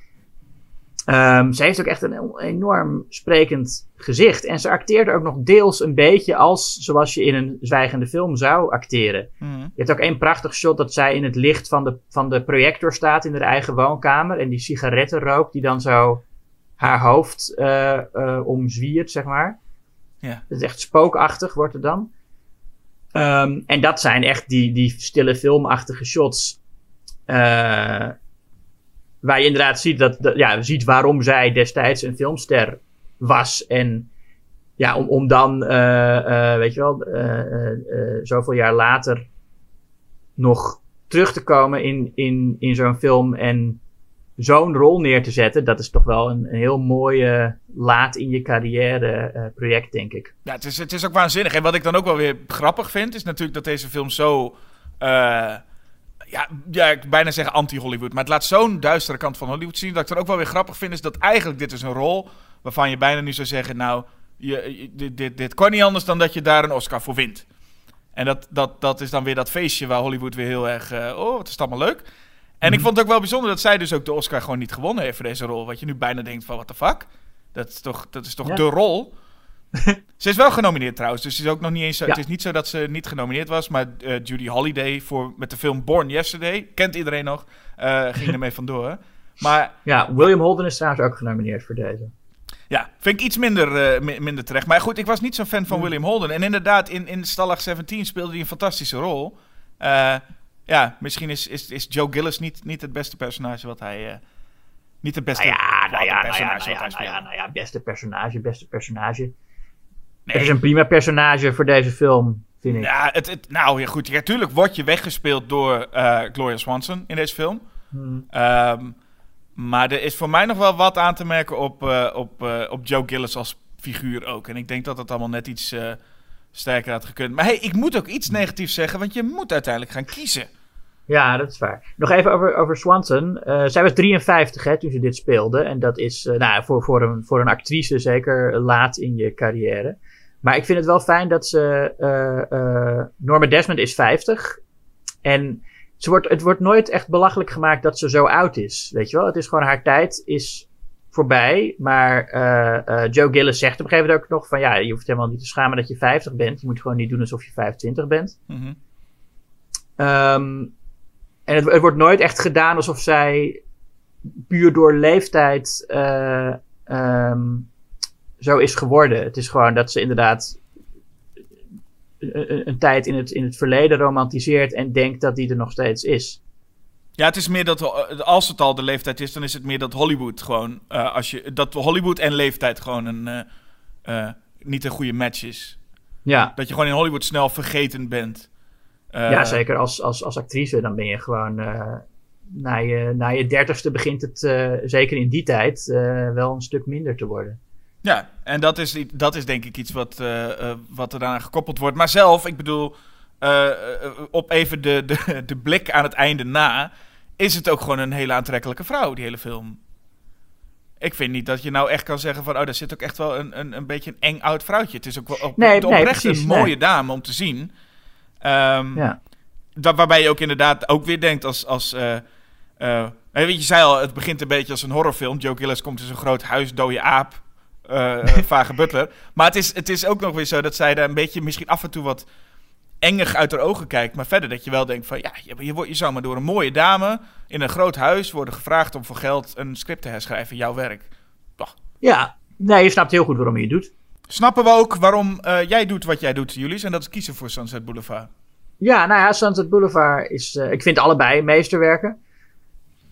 Ehm, ze heeft ook echt een enorm sprekend gezicht. En ze acteert ook nog deels een beetje als zoals je in een zwijgende film zou acteren. Mhm. Je hebt ook één prachtig shot dat zij in het licht van de, van de projector staat in haar eigen woonkamer. En die sigaretten rookt die dan zo haar hoofd eh, omzwiert, zeg maar. Ja. Dat is echt spookachtig, wordt het dan. Ehm, en dat zijn echt die, die stille filmachtige shots. eh, waar je inderdaad ziet, dat, ja, ziet waarom zij destijds een filmster was. En ja, om, om dan, eh, eh, weet je wel, eh, zoveel jaar later nog terug te komen in, in, in zo'n film en zo'n rol neer te zetten, dat is toch wel een, een heel mooi eh, laat in je carrière project, denk ik. Ja, het is, het is ook waanzinnig. En wat ik dan ook wel weer grappig vind, is natuurlijk dat deze film zo. Ja, ja, ik bijna zeggen anti-Hollywood. Maar het laat zo'n duistere kant van Hollywood zien. Dat ik dan ook wel weer grappig vind, is dat eigenlijk dit is een rol waarvan je bijna nu zou zeggen: Nou, je, je- dit, dit, dit kan niet anders dan dat je daar een Oscar voor wint. En dat, dat, dat is dan weer dat feestje waar Hollywood weer heel erg. eh, oh, wat is het allemaal leuk. En ik vond het ook wel bijzonder dat zij dus ook de Oscar gewoon niet gewonnen heeft voor deze rol. Wat je nu bijna denkt van, what the fuck? Dat is toch, dat is toch Ja. de rol? ze is wel genomineerd trouwens, dus het is ook nog niet eens zo, Ja. het is niet zo dat ze niet genomineerd was, maar eh, Judy Holliday voor, met de film Born Yesterday, kent iedereen nog, eh, ging ermee vandoor. Maar Ja, William Holden is trouwens ook genomineerd voor deze. ja, vind ik iets minder, eh, mi- minder terecht. Maar goed, ik was niet zo'n fan van William Holden. En inderdaad, in, in Stalag 17 speelde hij een fantastische rol. Ja, misschien is, is, is Joe Gillis niet, niet het beste personage wat hij... niet het beste ja, ja, ja, personage wat ja, hij nou speelde. ja, nou ja, beste personage, beste personage. Nee. Het is een prima personage voor deze film, vind ik. Ja, het, het, nou ja, goed. Ja, tuurlijk word je weggespeeld door eh, Gloria Swanson in deze film. Hmm. Ehm, maar er is voor mij nog wel wat aan te merken op, eh, op, eh, op Joe Gillis als figuur ook. En ik denk dat het allemaal net iets sterker had gekund. Maar hey, ik moet ook iets negatiefs zeggen, want je moet uiteindelijk gaan kiezen. Ja, dat is waar. Nog even over, over Swanson. Zij was 53 hè, toen ze dit speelde. En dat is nou, voor, voor, een, voor een actrice zeker laat in je carrière. Maar ik vind het wel fijn dat ze... eh eh Norma Desmond is 50. En ze wordt, het wordt nooit echt belachelijk gemaakt dat ze zo oud is. Weet je wel? Het is gewoon haar tijd is voorbij. Maar eh, Joe Gillis zegt op een gegeven moment ook nog van... Ja, je hoeft helemaal niet te schamen dat je 50 bent. Je moet gewoon niet doen alsof je 25 bent. Mhm. Ehm, en het, het wordt nooit echt gedaan alsof zij puur door leeftijd eh, ehm, zo is geworden. Het is gewoon dat ze inderdaad een, tijd in het, in het verleden romantiseert en denkt dat die er nog steeds is. Ja, het is meer dat eh, als het al de leeftijd is, dan is het meer dat Hollywood gewoon. eh, als je, dat Hollywood en leeftijd gewoon een, eh, niet een goede match is. Ja, Dat je gewoon in Hollywood snel vergeten bent. Ja zeker als, als, als actrice. Dan ben je gewoon. na, je, na je dertigste begint het, zeker in die tijd, wel een stuk minder te worden. Ja, en dat is, dat is denk ik iets wat, eh, eh, wat er gekoppeld wordt. Maar zelf, ik bedoel, eh, op even de, de, de blik aan het einde na, is het ook gewoon een hele aantrekkelijke vrouw, die hele film. Ik vind niet dat je nou echt kan zeggen van, oh, daar zit ook echt wel een, een, een beetje een eng oud vrouwtje. Het is ook wel op, Nee, oprecht nee, precies, een nee. mooie dame om te zien. Ehm, Ja. dat, waarbij je ook inderdaad ook weer denkt als... als weet je, je zei al, het begint een beetje als een horrorfilm. Joe Gillis komt in zo'n groot huis, dode aap, eh, eh, vage butler. Maar het is, het is ook nog weer zo dat zij daar een beetje misschien af en toe wat engig uit haar ogen kijkt. Maar verder dat je wel denkt van, ja, je, je, wordt- je zou maar door een mooie dame in een groot huis worden gevraagd om voor geld een script te herschrijven, jouw werk. ja, nee, je snapt heel goed waarom je het doet. Snappen we ook waarom eh, jij doet wat jij doet, Julius, en dat is kiezen voor Sunset Boulevard. Ja, nou ja, Sunset Boulevard is. ik vind allebei meesterwerken.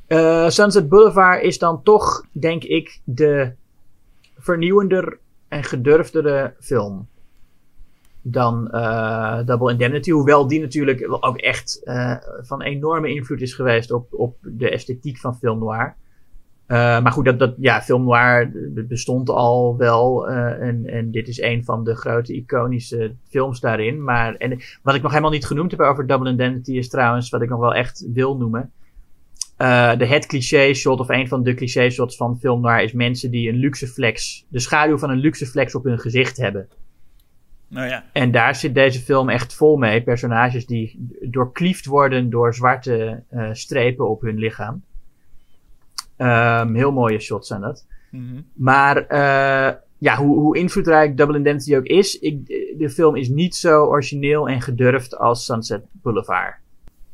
Eh, Sunset Boulevard is dan toch, denk ik, de vernieuwender en gedurfdere film dan eh, Double Indemnity. Hoewel die natuurlijk ook echt eh, van enorme invloed is geweest op, op de esthetiek van film noir. Eh, maar goed, dat, dat, ja, film noir bestond al wel. en, en dit is een van de grote iconische films daarin. Maar, en wat ik nog helemaal niet genoemd heb over Double Indemnity is trouwens, wat ik nog wel echt wil noemen. Eh, de het cliché shot, of een van de cliché shots van film noir, is mensen die een luxe flex, de schaduw van een luxe flex op hun gezicht hebben. Nou ja. En daar zit deze film echt vol mee. Personages die doorkliefd worden door zwarte eh, strepen op hun lichaam. Ehm, heel mooie shots zijn dat. Mhm. Maar eh, ja, hoe, hoe invloedrijk Double Indemnity ook is, ik, de film is niet zo origineel en gedurfd als Sunset Boulevard.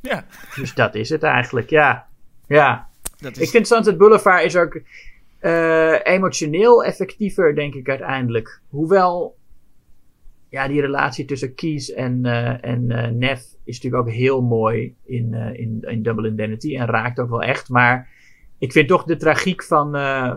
Ja, Dus dat is het eigenlijk, ja. Ja, dat ik is... vind Sunset Boulevard is ook eh, emotioneel effectiever, denk ik uiteindelijk. Hoewel, ja, die relatie tussen Keys en, eh en eh, Neff is natuurlijk ook heel mooi in, in, in Double Indemnity en raakt ook wel echt. Maar ik vind toch de tragiek van,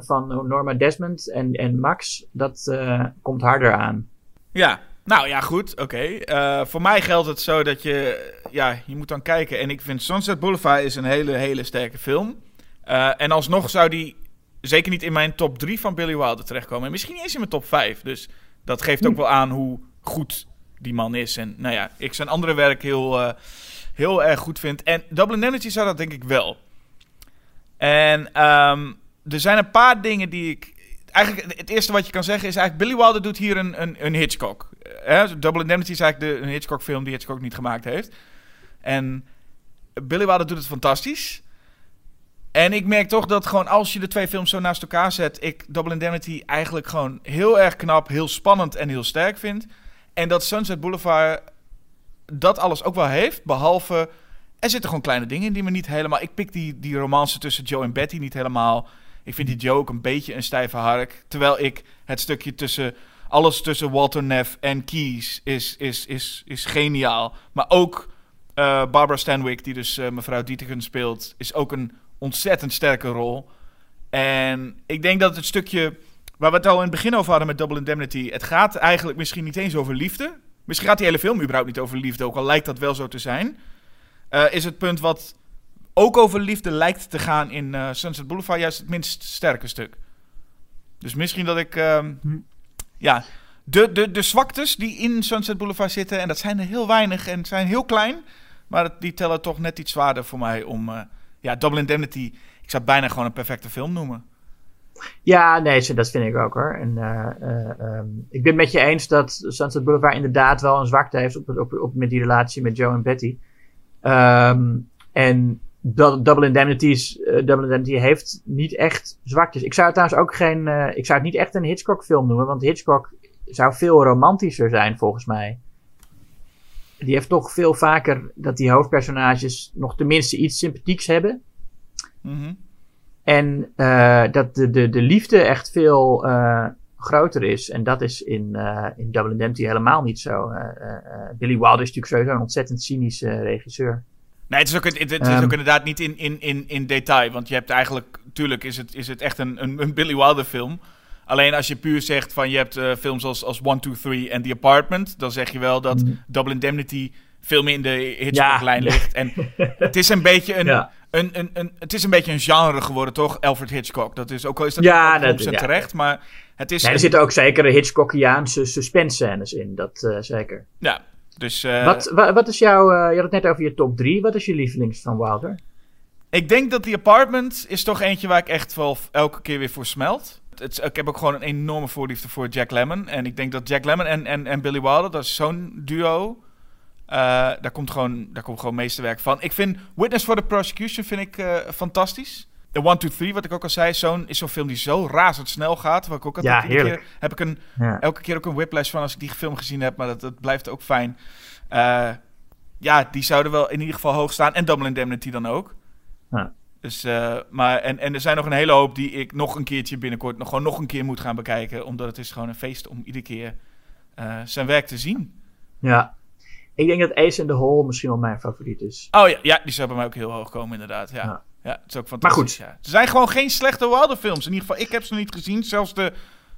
van Norma Desmond en, en Max, dat komt harder aan. Ja, nou ja, goed, oké. Eh, voor mij geldt het zo dat je, ja, je moet dan kijken. En ik vind Sunset Boulevard is een hele, hele sterke film. Eh, en alsnog zou die zeker niet in mijn top 3 van Billy Wilder terechtkomen. En misschien niet eens in mijn top 5. Dus dat geeft ook wel aan hoe goed die man is. En nou ja, ik zijn andere werk heel, eh, heel erg goed vind. En Double Indemnity zou dat denk ik wel. En ehm, er zijn een paar dingen die ik eigenlijk het eerste wat je kan zeggen is eigenlijk Billy Wilder doet hier een, een, een Hitchcock. Eh? Double Indemnity is eigenlijk de, een Hitchcock film die Hitchcock niet gemaakt heeft. En Billy Wilder doet het fantastisch. En ik merk toch dat gewoon als je de twee films zo naast elkaar zet, ik Double Indemnity eigenlijk gewoon heel erg knap, heel spannend en heel sterk vind. En dat Sunset Boulevard dat alles ook wel heeft, behalve er zitten gewoon kleine dingen in die me niet helemaal. Ik pik die, die romance tussen Joe en Betty niet helemaal. Ik vind die ook een beetje een stijve hark. Terwijl ik het stukje tussen. Alles tussen Walter Neff en Keys is, is, is, is geniaal. Maar ook eh, Barbara Stanwyck, die dus eh, mevrouw Dietegen speelt, is ook een ontzettend sterke rol. En ik denk dat het stukje. Waar we het al in het begin over hadden met Double Indemnity. Het gaat eigenlijk misschien niet eens over liefde. Misschien gaat die hele film überhaupt niet over liefde. Ook al lijkt dat wel zo te zijn. Eh, is het punt wat ook over liefde lijkt te gaan in eh, Sunset Boulevard juist het minst sterke stuk. Dus misschien dat ik... ehm, Ja, de, de, de zwaktes die in Sunset Boulevard zitten... en dat zijn er heel weinig en zijn heel klein... maar die tellen toch net iets zwaarder voor mij om... eh, ja, Double Indemnity, ik zou bijna gewoon een perfecte film noemen. Ja, nee, dat vind ik ook hoor. En, eh, eh, ehm, ik ben met je eens dat Sunset Boulevard inderdaad wel een zwakte heeft op, op, met die relatie met Joe en Betty. Ehm, en Double Indemnity, is- eh, Double Indemnity heeft niet echt zwaktes. Ik zou het trouwens ook geen, eh, ik zou het niet echt een Hitchcock film noemen, want Hitchcock zou veel romantischer zijn volgens mij. Die heeft toch veel vaker dat die hoofdpersonages nog tenminste iets sympathieks hebben. Mhm. En eh, dat de, de, de liefde echt veel groter is. En dat is in, in Double Indemnity helemaal niet zo. Billy Wilder is natuurlijk sowieso een ontzettend cynische regisseur. Nee, het is ook, het, het is Ehm. ook inderdaad niet in, in, in, in detail. Want je hebt eigenlijk, tuurlijk is het, is het echt een, een, een Billy Wilder film. Alleen als je puur zegt van je hebt eh, films als, als 1, 2, 3 en The Apartment. Dan zeg je wel dat Double Indemnity veel meer in de Hitchcock-lijn Ja. ligt. En het is een beetje een, Ja. een, een, een, het is een beetje een genre geworden, toch? Alfred Hitchcock. Dat is ook al is dat Ja, dat- ja. terecht. Maar het is... Nee, er zitten ook zeker Hitchcockiaanse suspense scènes in. Dat eh, zeker. Ja, dus... eh, wat, wa- wat is jouw... eh, je had het net over je top 3. Wat is je lievelings van Wilder? Ik denk dat The Apartment is toch eentje waar ik echt wel elke keer weer voor smelt. Het, ik heb ook gewoon een enorme voorliefde voor Jack Lemmon. En ik denk dat Jack Lemmon en, en, en Billy Wilder, dat is zo'n duo. Eh, daar komt gewoon, daar komt gewoon meesterwerk van. Ik vind Witness for the Prosecution vind ik fantastisch. De 1, 2, 3, wat ik ook al zei, zo'n, is zo'n film die zo razendsnel gaat. Waar ik ook altijd Ja, keer heb ik een, Ja. elke keer ook een whiplash van als ik die film gezien heb. Maar dat, dat blijft ook fijn. Eh, ja, die zouden wel in ieder geval hoog staan. En Double Indemnity dan ook. Ja. Dus, eh, maar, en, en er zijn nog een hele hoop die ik nog een keertje binnenkort nog, gewoon nog een keer moet gaan bekijken. Omdat het is gewoon een feest om iedere keer eh, zijn werk te zien. ja. Ik denk dat Ace in the Hole misschien wel mijn favoriet is. Oh ja, ja die zou bij mij ook heel hoog komen inderdaad. Ja, Ja. ja. het is ook fantastisch. goed. Ja. Er zijn gewoon geen slechte Wilder films. In ieder geval, ik heb ze nog niet gezien. Zelfs de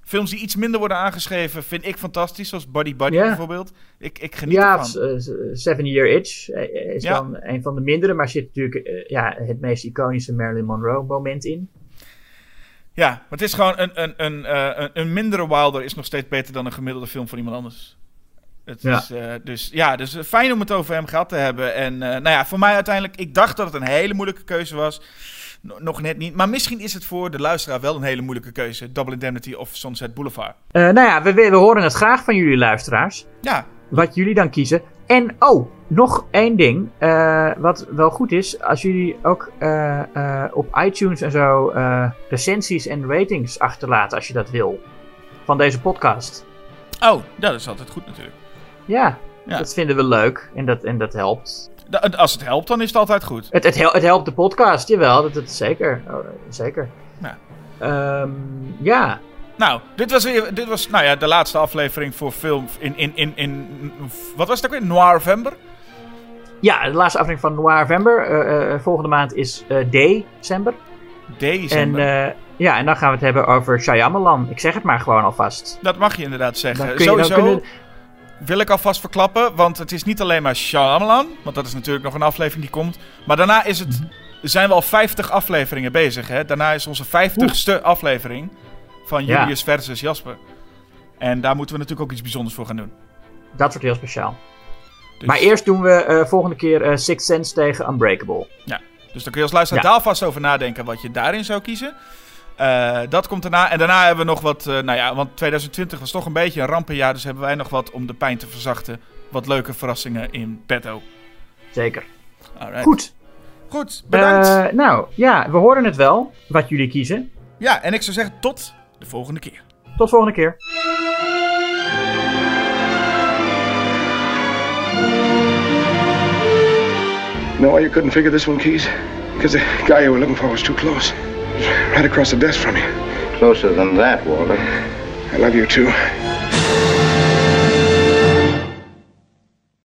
films die iets minder worden aangeschreven vind ik fantastisch. Zoals Buddy Buddy Ja. bijvoorbeeld. Ik, ik geniet Ja, ervan. eh, Seven Year Itch eh, is Ja. dan een van de mindere, maar zit natuurlijk eh, ja, het meest iconische Marilyn Monroe moment in. Ja, maar het is gewoon een, een, een, eh, een, een mindere Wilder is nog steeds beter dan een gemiddelde film van iemand anders. Het Ja. is, eh, dus ja, dus eh, fijn om het over hem gehad te hebben. En eh, nou ja, voor mij uiteindelijk, ik dacht dat het een hele moeilijke keuze was. no- nog net niet. Maar misschien is het voor de luisteraar wel een hele moeilijke keuze. Double Indemnity of Sunset Boulevard. Nou ja, we, we horen het graag van jullie luisteraars. Ja, Wat jullie dan kiezen. En oh, nog één ding. wat wel goed is. Als jullie ook op iTunes en zo recensies en ratings achterlaten. Als je dat wil. Van deze podcast. oh, dat is altijd goed natuurlijk. Ja, Ja. dat vinden we leuk. En dat, en dat helpt. Da- Als het helpt, dan is het altijd goed. Het, het, hel- het helpt de podcast, jawel. Dat, dat zeker. Oh, zeker. Ja. Ehm, ja. Nou, dit was, weer, dit was nou ja, de laatste aflevering voor film in, in, in, in... Wat was het ook weer? Noirvember? ja, de laatste aflevering van November. eh eh, volgende maand is december. En, December. eh, ja, en dan gaan we het hebben over Shyamalan. Ik zeg het maar gewoon alvast. dat mag je inderdaad zeggen. Dan kun je- dan Sowieso kunnen- wil ik alvast verklappen, want het is niet alleen maar Shyamalan. Want dat is natuurlijk nog een aflevering die komt. Maar daarna is het, zijn we al 50 afleveringen bezig. Hè? Daarna is onze 50ste aflevering van Ja. Julius versus Jasper. En daar moeten we natuurlijk ook iets bijzonders voor gaan doen. Dat wordt heel speciaal. Dus, Maar eerst doen we eh, volgende keer eh Sixth Sense tegen Unbreakable. dus dan kun je als luisteraar Ja. daar vast over nadenken wat je daarin zou kiezen. Eh, dat komt daarna. En daarna hebben we nog wat. eh, nou ja, want 2020 was toch een beetje een rampenjaar. Dus hebben wij nog wat om de pijn te verzachten. Wat leuke verrassingen in petto. Zeker. Alright. Goed. Goed, bedankt. Eh, nou, ja, we horen het wel. Wat jullie kiezen. ja, en ik zou zeggen tot de volgende keer. Tot volgende keer. Why you couldn't figure this one, Keys? Because the guy you were looking for was too close. Right across the desk from you. Closer than that, Walter. I love you too.